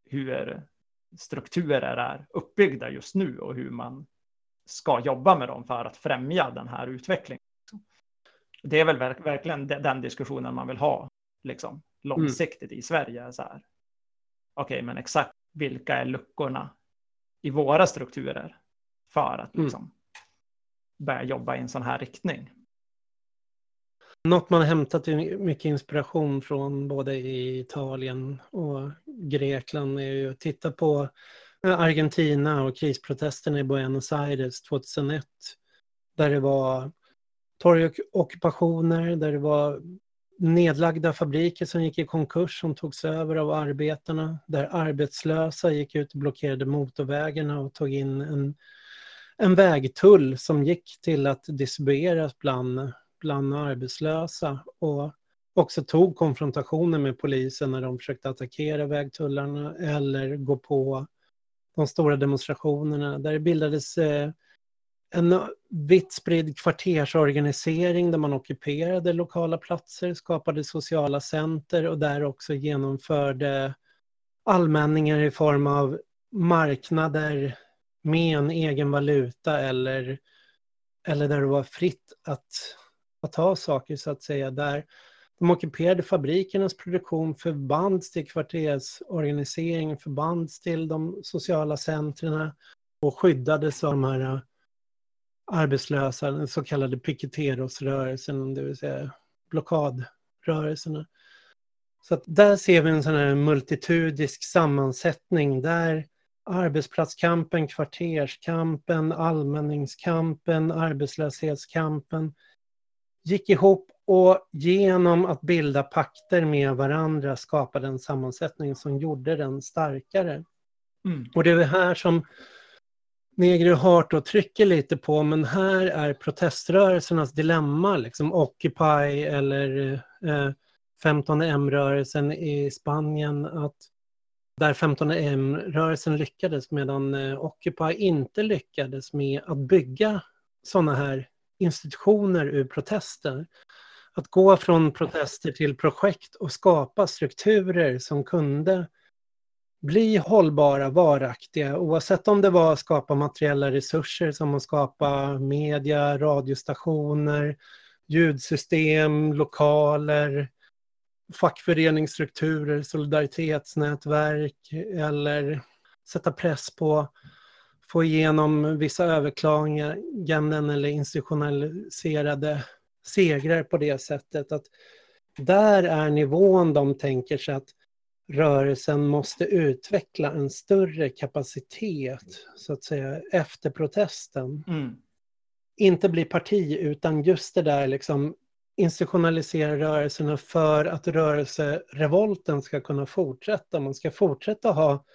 hur strukturer är uppbyggda just nu och hur man ska jobba med dem för att främja den här utvecklingen. Det är väl verk verkligen den diskussionen man vill ha liksom, långsiktigt mm. i Sverige. Så här. Okej, okay, men exakt vilka är luckorna i våra strukturer för att mm. liksom, mm. börja jobba i en sån här riktning? Något man hämtat mycket inspiration från både i Italien och Grekland är ju att titta på Argentina och krisprotesterna i Buenos Aires 2001. Där det var torgockupationer där det var nedlagda fabriker som gick i konkurs som togs över av arbetarna. Där arbetslösa gick ut och blockerade motorvägarna och tog in en, en vägtull som gick till att distribueras bland, bland arbetslösa. Och också tog konfrontationer med polisen när de försökte attackera vägtullarna eller gå på de stora demonstrationerna. Där det bildades eh, en vitt spridd kvartersorganisering där man ockuperade lokala platser, skapade sociala center och där också genomförde allmänningar i form av marknader med en egen valuta eller, eller där det var fritt att, att ta saker så att säga. Där de ockuperade fabrikernas produktion, förbands till kvartersorganiseringen, förbands till de sociala centren och skyddades av de här arbetslösa, den så kallade Piqueteros-rörelsen, det vill säga blockadrörelserna. Så att där ser vi en sån här multitudisk sammansättning där arbetsplatskampen, kvarterskampen, allmänningskampen, arbetslöshetskampen gick ihop och genom att bilda pakter med varandra skapade en sammansättning som gjorde den starkare. Mm. Och det är här som Negri Heart trycker lite på, men här är proteströrelsernas dilemma, liksom Occupy eller eh, 15M-rörelsen i Spanien, att där 15M-rörelsen lyckades medan eh, Occupy inte lyckades med att bygga sådana här institutioner ur protester. Att gå från protester till projekt och skapa strukturer som kunde bli hållbara, varaktiga, oavsett om det var att skapa materiella resurser som att skapa media, radiostationer, ljudsystem, lokaler, fackföreningsstrukturer, solidaritetsnätverk eller sätta press på få igenom vissa överklaganden eller institutionaliserade segrar på det sättet. att Där är nivån de tänker sig att rörelsen måste utveckla en större kapacitet så att säga efter protesten. Mm. Inte bli parti utan just det där liksom institutionalisera rörelserna för att rörelserevolten ska kunna fortsätta. Man ska fortsätta ha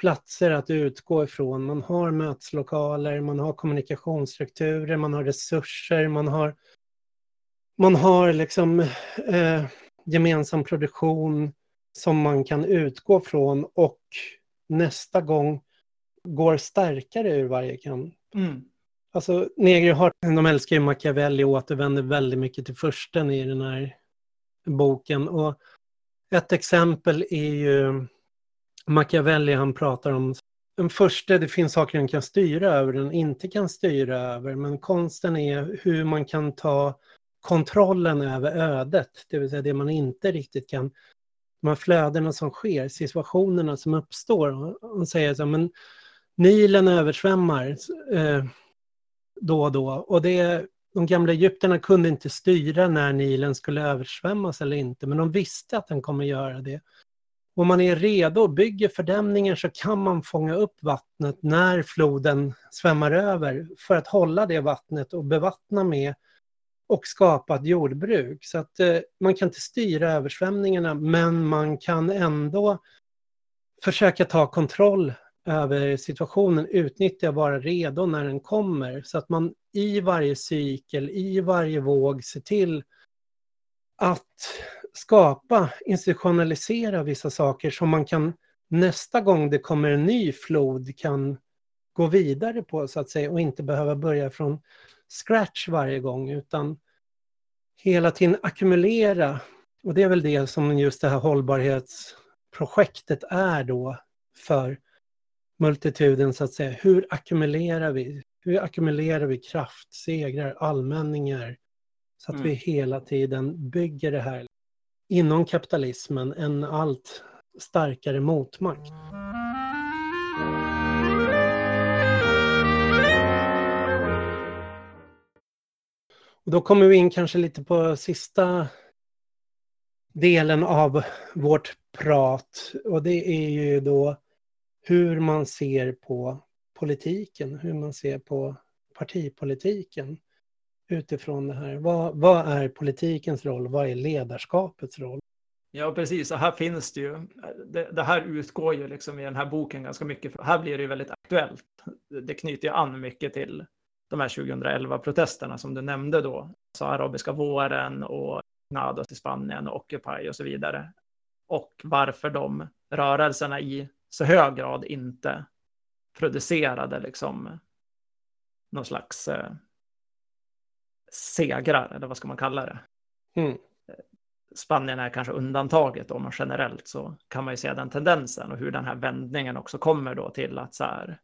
platser att utgå ifrån. Man har möteslokaler, man har kommunikationsstrukturer, man har resurser, man har, man har liksom eh, gemensam produktion som man kan utgå från och nästa gång går starkare ur varje kamp. Mm. Alltså Negri har, de älskar ju Machiavelli och återvänder väldigt mycket till försten i den här boken. Och ett exempel är ju Machiavelli, han pratar om den första, det finns saker den kan styra över, den inte kan styra över, men konsten är hur man kan ta kontrollen över ödet, det vill säga det man inte riktigt kan de här flödena som sker, situationerna som uppstår. Han säger så men Nilen översvämmar eh, då och då. Och det, de gamla egyptierna kunde inte styra när Nilen skulle översvämmas eller inte, men de visste att den kommer göra det. Om man är redo och bygger fördämningar så kan man fånga upp vattnet när floden svämmar över för att hålla det vattnet och bevattna med och skapa ett jordbruk. Så att eh, man kan inte styra översvämningarna men man kan ändå försöka ta kontroll över situationen, utnyttja och vara redo när den kommer. Så att man i varje cykel, i varje våg ser till att skapa, institutionalisera vissa saker som man kan nästa gång det kommer en ny flod kan gå vidare på så att säga och inte behöva börja från scratch varje gång utan hela tiden ackumulera. Och det är väl det som just det här hållbarhetsprojektet är då för multituden så att säga. Hur ackumulerar vi? Hur ackumulerar vi kraft, segrar, allmänningar? Så att mm. vi hela tiden bygger det här inom kapitalismen, en allt starkare motmakt. Då kommer vi in kanske lite på sista delen av vårt prat och det är ju då hur man ser på politiken, hur man ser på partipolitiken utifrån det här? Vad, vad är politikens roll? Vad är ledarskapets roll? Ja, precis. Och här finns det ju. Det, det, här utgår ju liksom i den här boken ganska mycket. För här blir det ju väldigt aktuellt. Det knyter ju an mycket till de här 2011-protesterna som du nämnde då. Så arabiska våren och Nados i Spanien och Occupy och så vidare. Och varför de rörelserna i så hög grad inte producerade liksom någon slags eh, segrar, eller vad ska man kalla det? Mm. Spanien är kanske undantaget om man generellt så kan man ju se den tendensen och hur den här vändningen också kommer då till att så här,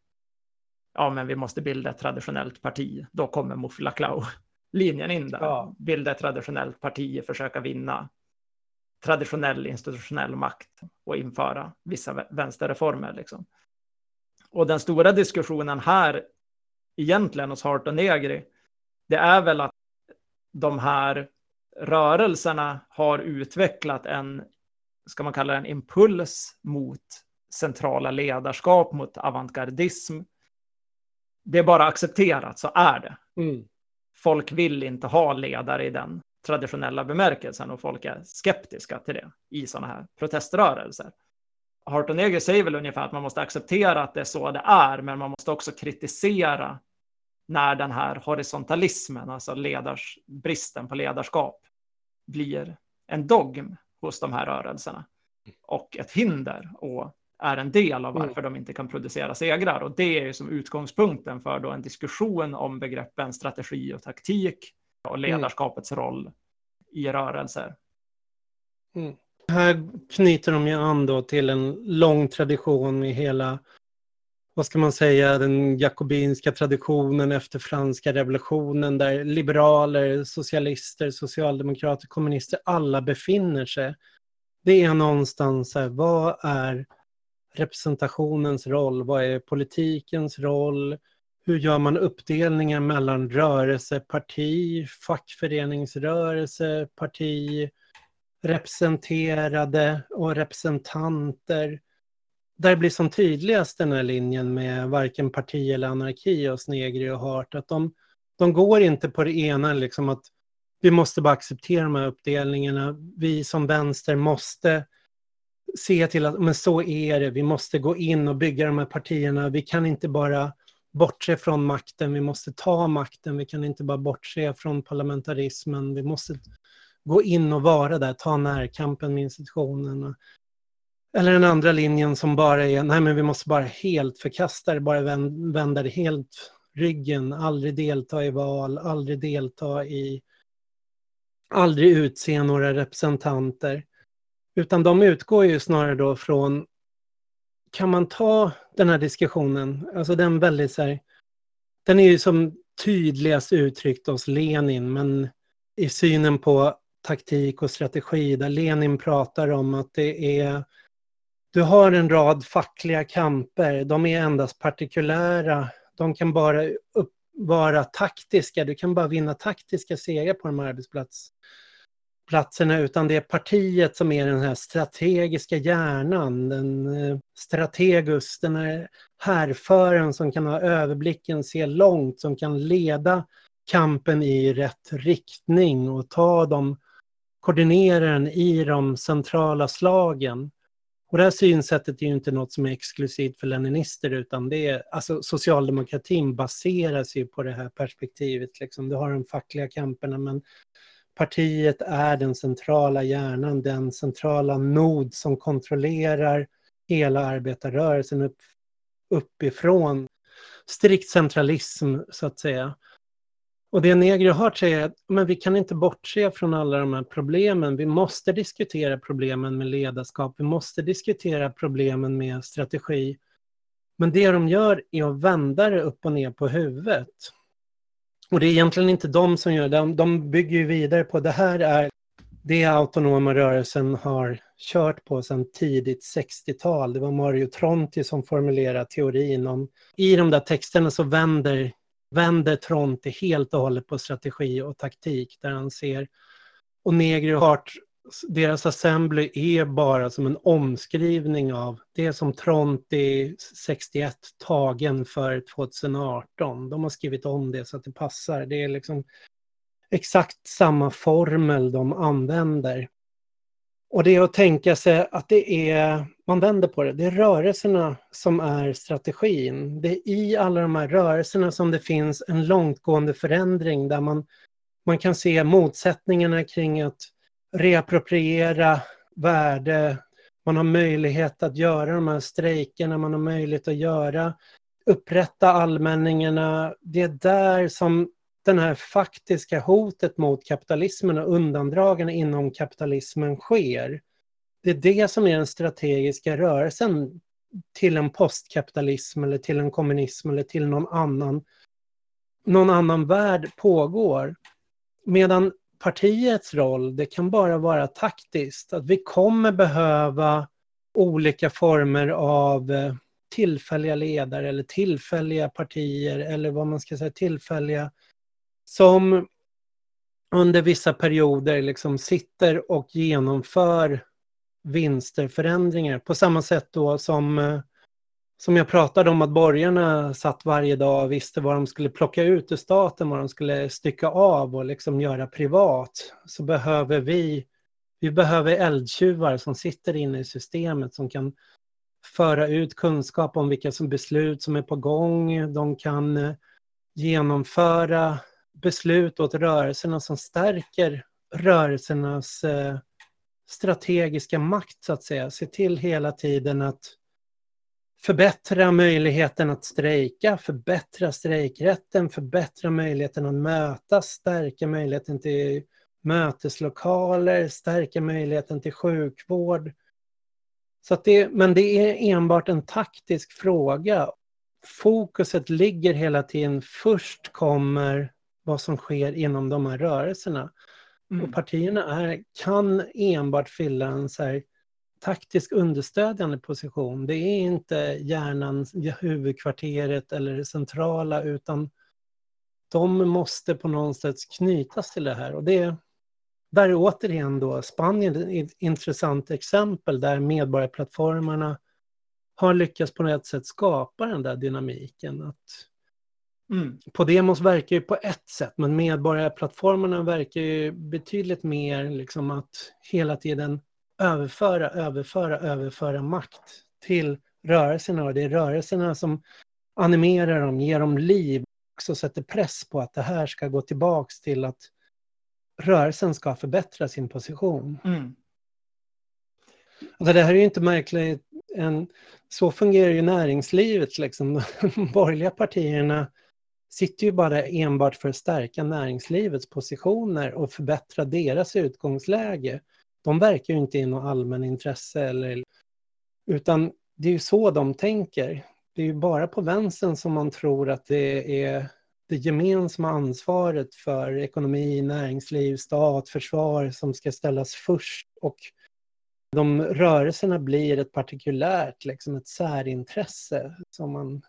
ja men vi måste bilda ett traditionellt parti, då kommer Muflaklau-linjen in där. Ja. Bilda ett traditionellt parti, försöka vinna traditionell institutionell makt och införa vissa vänsterreformer. Liksom. Och den stora diskussionen här, egentligen hos Hart och Negri, det är väl att de här rörelserna har utvecklat en, ska man kalla det en impuls mot centrala ledarskap, mot avantgardism. Det är bara accepterat, så är det. Mm. Folk vill inte ha ledare i den traditionella bemärkelsen och folk är skeptiska till det i sådana här proteströrelser. Hart och Neger säger väl ungefär att man måste acceptera att det är så det är, men man måste också kritisera när den här horisontalismen, alltså ledars, bristen på ledarskap, blir en dogm hos de här rörelserna och ett hinder och är en del av varför mm. de inte kan producera segrar. Och det är ju som utgångspunkten för då en diskussion om begreppen strategi och taktik och mm. ledarskapets mm. roll i rörelser. Mm. Här knyter de ju an då till en lång tradition med hela vad ska man säga, den jakobinska traditionen efter franska revolutionen där liberaler, socialister, socialdemokrater, kommunister, alla befinner sig. Det är någonstans här, vad är representationens roll? Vad är politikens roll? Hur gör man uppdelningen mellan rörelse, parti, fackföreningsrörelse, parti, representerade och representanter? där blir som tydligast den här linjen med varken parti eller anarki och Snegri och Hart, att de, de går inte på det ena, liksom att vi måste bara acceptera de här uppdelningarna. Vi som vänster måste se till att men så är det, vi måste gå in och bygga de här partierna. Vi kan inte bara bortse från makten, vi måste ta makten, vi kan inte bara bortse från parlamentarismen, vi måste gå in och vara där, ta närkampen med institutionerna. Eller den andra linjen som bara är, nej men vi måste bara helt förkasta det, bara vända det helt ryggen, aldrig delta i val, aldrig delta i, aldrig utse några representanter. Utan de utgår ju snarare då från, kan man ta den här diskussionen, alltså den väldigt så här, den är ju som tydligast uttryckt hos Lenin, men i synen på taktik och strategi, där Lenin pratar om att det är du har en rad fackliga kamper, de är endast partikulära, de kan bara upp, vara taktiska, du kan bara vinna taktiska segrar på de här platserna, utan det är partiet som är den här strategiska hjärnan, den eh, strategus, den här härföraren som kan ha överblicken, se långt, som kan leda kampen i rätt riktning och ta dem, koordinera den i de centrala slagen. Och det här synsättet är ju inte något som är exklusivt för leninister utan det är, alltså socialdemokratin baseras ju på det här perspektivet. Liksom. Du har de fackliga kamperna men partiet är den centrala hjärnan, den centrala nod som kontrollerar hela arbetarrörelsen upp, uppifrån. Strikt centralism så att säga. Och det Negri har säger att men vi kan inte bortse från alla de här problemen. Vi måste diskutera problemen med ledarskap. Vi måste diskutera problemen med strategi. Men det de gör är att vända det upp och ner på huvudet. Och det är egentligen inte de som gör det. De bygger ju vidare på det här är det autonoma rörelsen har kört på sedan tidigt 60-tal. Det var Mario Tronti som formulerade teorin om... I de där texterna så vänder vänder Tronti helt och hållet på strategi och taktik där han ser och Negri och Hart, deras assembly är bara som en omskrivning av det som Tronti 61 tagen för 2018. De har skrivit om det så att det passar. Det är liksom exakt samma formel de använder. Och det är att tänka sig att det är, man vänder på det, det är rörelserna som är strategin. Det är i alla de här rörelserna som det finns en långtgående förändring där man, man kan se motsättningarna kring att reappropriera värde, man har möjlighet att göra de här strejkerna, man har möjlighet att göra, upprätta allmänningarna. Det är där som det här faktiska hotet mot kapitalismen och undandragande inom kapitalismen sker. Det är det som är den strategiska rörelsen till en postkapitalism eller till en kommunism eller till någon annan, någon annan värld pågår. Medan partiets roll, det kan bara vara taktiskt. Att vi kommer behöva olika former av eh, tillfälliga ledare eller tillfälliga partier eller vad man ska säga, tillfälliga som under vissa perioder liksom sitter och genomför vinster, förändringar på samma sätt då som eh, som jag pratade om att borgarna satt varje dag och visste vad de skulle plocka ut ur staten, vad de skulle stycka av och liksom göra privat, så behöver vi, vi behöver eldtjuvar som sitter inne i systemet som kan föra ut kunskap om vilka som beslut som är på gång. De kan eh, genomföra beslut åt rörelserna som stärker rörelsernas eh, strategiska makt så att säga. Se till hela tiden att förbättra möjligheten att strejka, förbättra strejkrätten, förbättra möjligheten att mötas, stärka möjligheten till möteslokaler, stärka möjligheten till sjukvård. Så att det, men det är enbart en taktisk fråga. Fokuset ligger hela tiden, först kommer vad som sker inom de här rörelserna. Mm. Och partierna är, kan enbart fylla en så här taktisk understödjande position. Det är inte hjärnan, huvudkvarteret eller det centrala utan de måste på något sätt knytas till det här. Och det, där är återigen då Spanien ett intressant exempel där medborgarplattformarna har lyckats på något sätt skapa den där dynamiken. Att mm. Podemos verkar ju på ett sätt, men medborgarplattformarna verkar ju betydligt mer liksom att hela tiden överföra, överföra, överföra makt till rörelserna och det är rörelserna som animerar dem, ger dem liv och sätter press på att det här ska gå tillbaks till att rörelsen ska förbättra sin position. Mm. Alltså det här är ju inte märkligt, en, så fungerar ju näringslivet. Liksom. De borgerliga partierna sitter ju bara enbart för att stärka näringslivets positioner och förbättra deras utgångsläge de verkar ju inte i något allmänintresse eller, utan det är ju så de tänker. Det är ju bara på vänstern som man tror att det är det gemensamma ansvaret för ekonomi, näringsliv, stat, försvar som ska ställas först och de rörelserna blir ett partikulärt, liksom ett särintresse som man,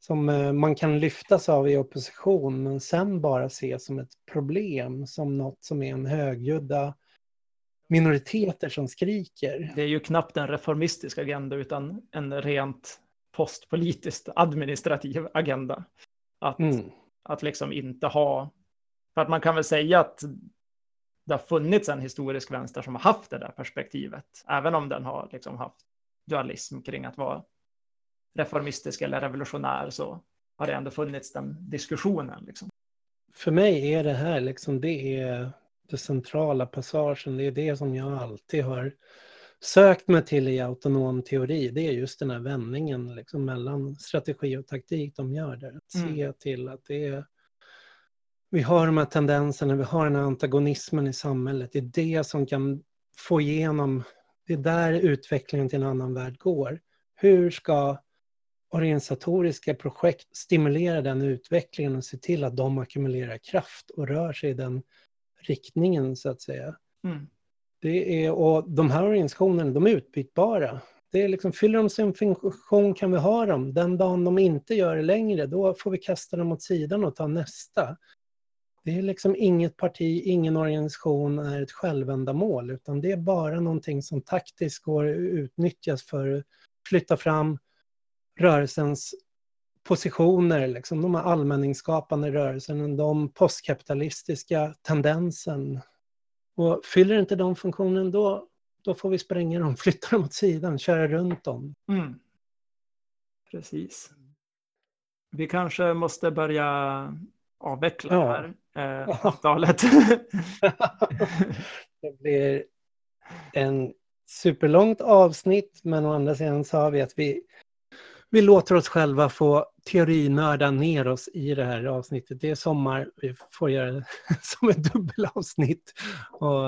som eh, man kan lyftas av i opposition men sen bara se som ett problem, som något som är en högljudda minoriteter som skriker. Det är ju knappt en reformistisk agenda utan en rent postpolitiskt administrativ agenda. Att, mm. att liksom inte ha, för att man kan väl säga att det har funnits en historisk vänster som har haft det där perspektivet, även om den har liksom haft dualism kring att vara reformistisk eller revolutionär så har det ändå funnits den diskussionen. Liksom. För mig är det här liksom, det är den centrala passagen, det är det som jag alltid har sökt mig till i autonom teori. Det är just den här vändningen liksom mellan strategi och taktik de gör där. Att mm. se till att det är vi har de här tendenserna, vi har den här antagonismen i samhället. Det är det som kan få igenom, det är där utvecklingen till en annan värld går. Hur ska organisatoriska projekt stimulera den utvecklingen och se till att de ackumulerar kraft och rör sig i den riktningen så att säga. Mm. Det är, och de här organisationerna, de är utbytbara. Det är liksom, fyller de sin funktion kan vi ha dem. Den dagen de inte gör det längre, då får vi kasta dem åt sidan och ta nästa. Det är liksom inget parti, ingen organisation är ett självändamål, utan det är bara någonting som taktiskt går utnyttjas för att flytta fram rörelsens positioner, liksom, de här allmänningsskapande rörelserna, de postkapitalistiska tendensen. Och fyller inte de funktionen då, då får vi spränga dem, flytta dem åt sidan, köra runt dem. Mm. Precis. Vi kanske måste börja avveckla ja. det här eh, avtalet. det blir en superlångt avsnitt, men å andra sidan har vi att vi, vi låter oss själva få teorinörda ner oss i det här avsnittet. Det är sommar, vi får göra det som ett dubbelavsnitt. Och,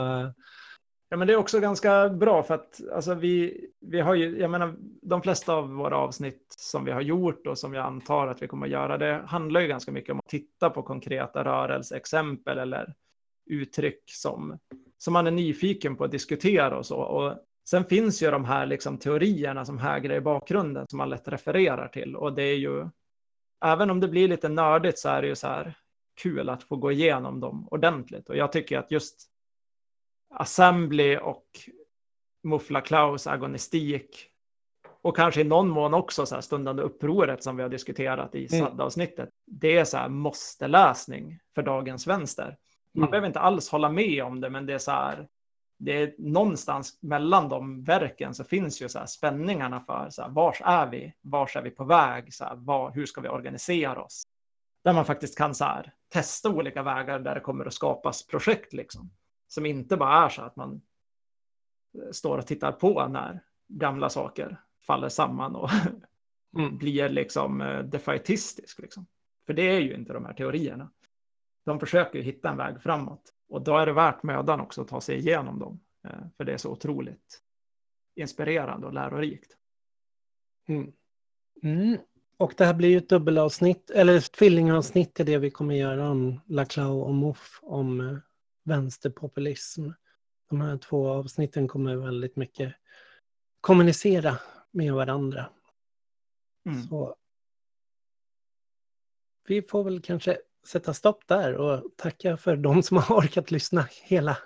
Ja, men det är också ganska bra för att alltså, vi, vi har ju, jag menar, de flesta av våra avsnitt som vi har gjort och som jag antar att vi kommer att göra, det handlar ju ganska mycket om att titta på konkreta rörelseexempel eller uttryck som, som man är nyfiken på att diskutera och så. Och sen finns ju de här liksom, teorierna som hägrar i bakgrunden som man lätt refererar till och det är ju, även om det blir lite nördigt så är det ju så här kul att få gå igenom dem ordentligt och jag tycker att just Assembly och Muffla Klaus agonistik och kanske i någon mån också så här stundande upproret som vi har diskuterat i mm. SAD-avsnittet. Det är så här måste-läsning för dagens vänster. Man mm. behöver inte alls hålla med om det, men det är så här, det är någonstans mellan de verken så finns ju så spänningarna för så här, vars är vi? Vars är vi på väg? Så här, var, hur ska vi organisera oss? Där man faktiskt kan så här, testa olika vägar där det kommer att skapas projekt liksom. Som inte bara är så att man eh, står och tittar på när gamla saker faller samman och mm. blir liksom eh, defaitistisk. Liksom. För det är ju inte de här teorierna. De försöker ju hitta en väg framåt och då är det värt mödan också att ta sig igenom dem. Eh, för det är så otroligt inspirerande och lärorikt. Mm. Mm. Och det här blir ju ett dubbelavsnitt, eller tvillingavsnitt i det vi kommer göra om Laclau och Moff, om vänsterpopulism. De här två avsnitten kommer väldigt mycket kommunicera med varandra. Mm. Så vi får väl kanske sätta stopp där och tacka för de som har orkat lyssna hela,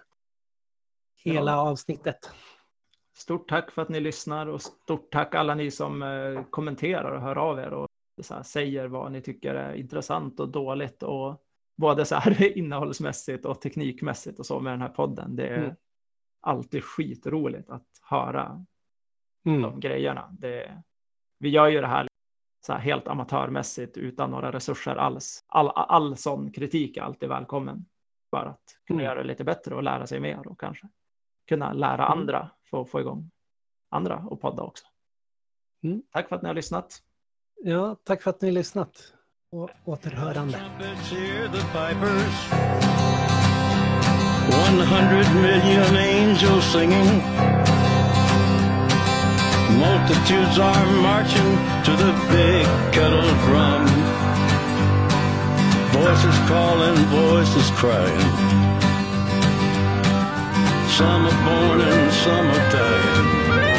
hela ja. avsnittet. Stort tack för att ni lyssnar och stort tack alla ni som eh, kommenterar och hör av er och här, säger vad ni tycker är intressant och dåligt och både så här innehållsmässigt och teknikmässigt och så med den här podden. Det är mm. alltid skitroligt att höra mm. de grejerna. Det, vi gör ju det här, så här helt amatörmässigt utan några resurser alls. All, all sån kritik är alltid välkommen för att kunna mm. göra det lite bättre och lära sig mer och kanske kunna lära mm. andra för att få igång andra och podda också. Mm. Tack för att ni har lyssnat. Ja, tack för att ni har lyssnat och återhörande. 100 million angels singing Multitudes are marching to the big kettle drum. Voices calling, voices crying. Some are born and some are dying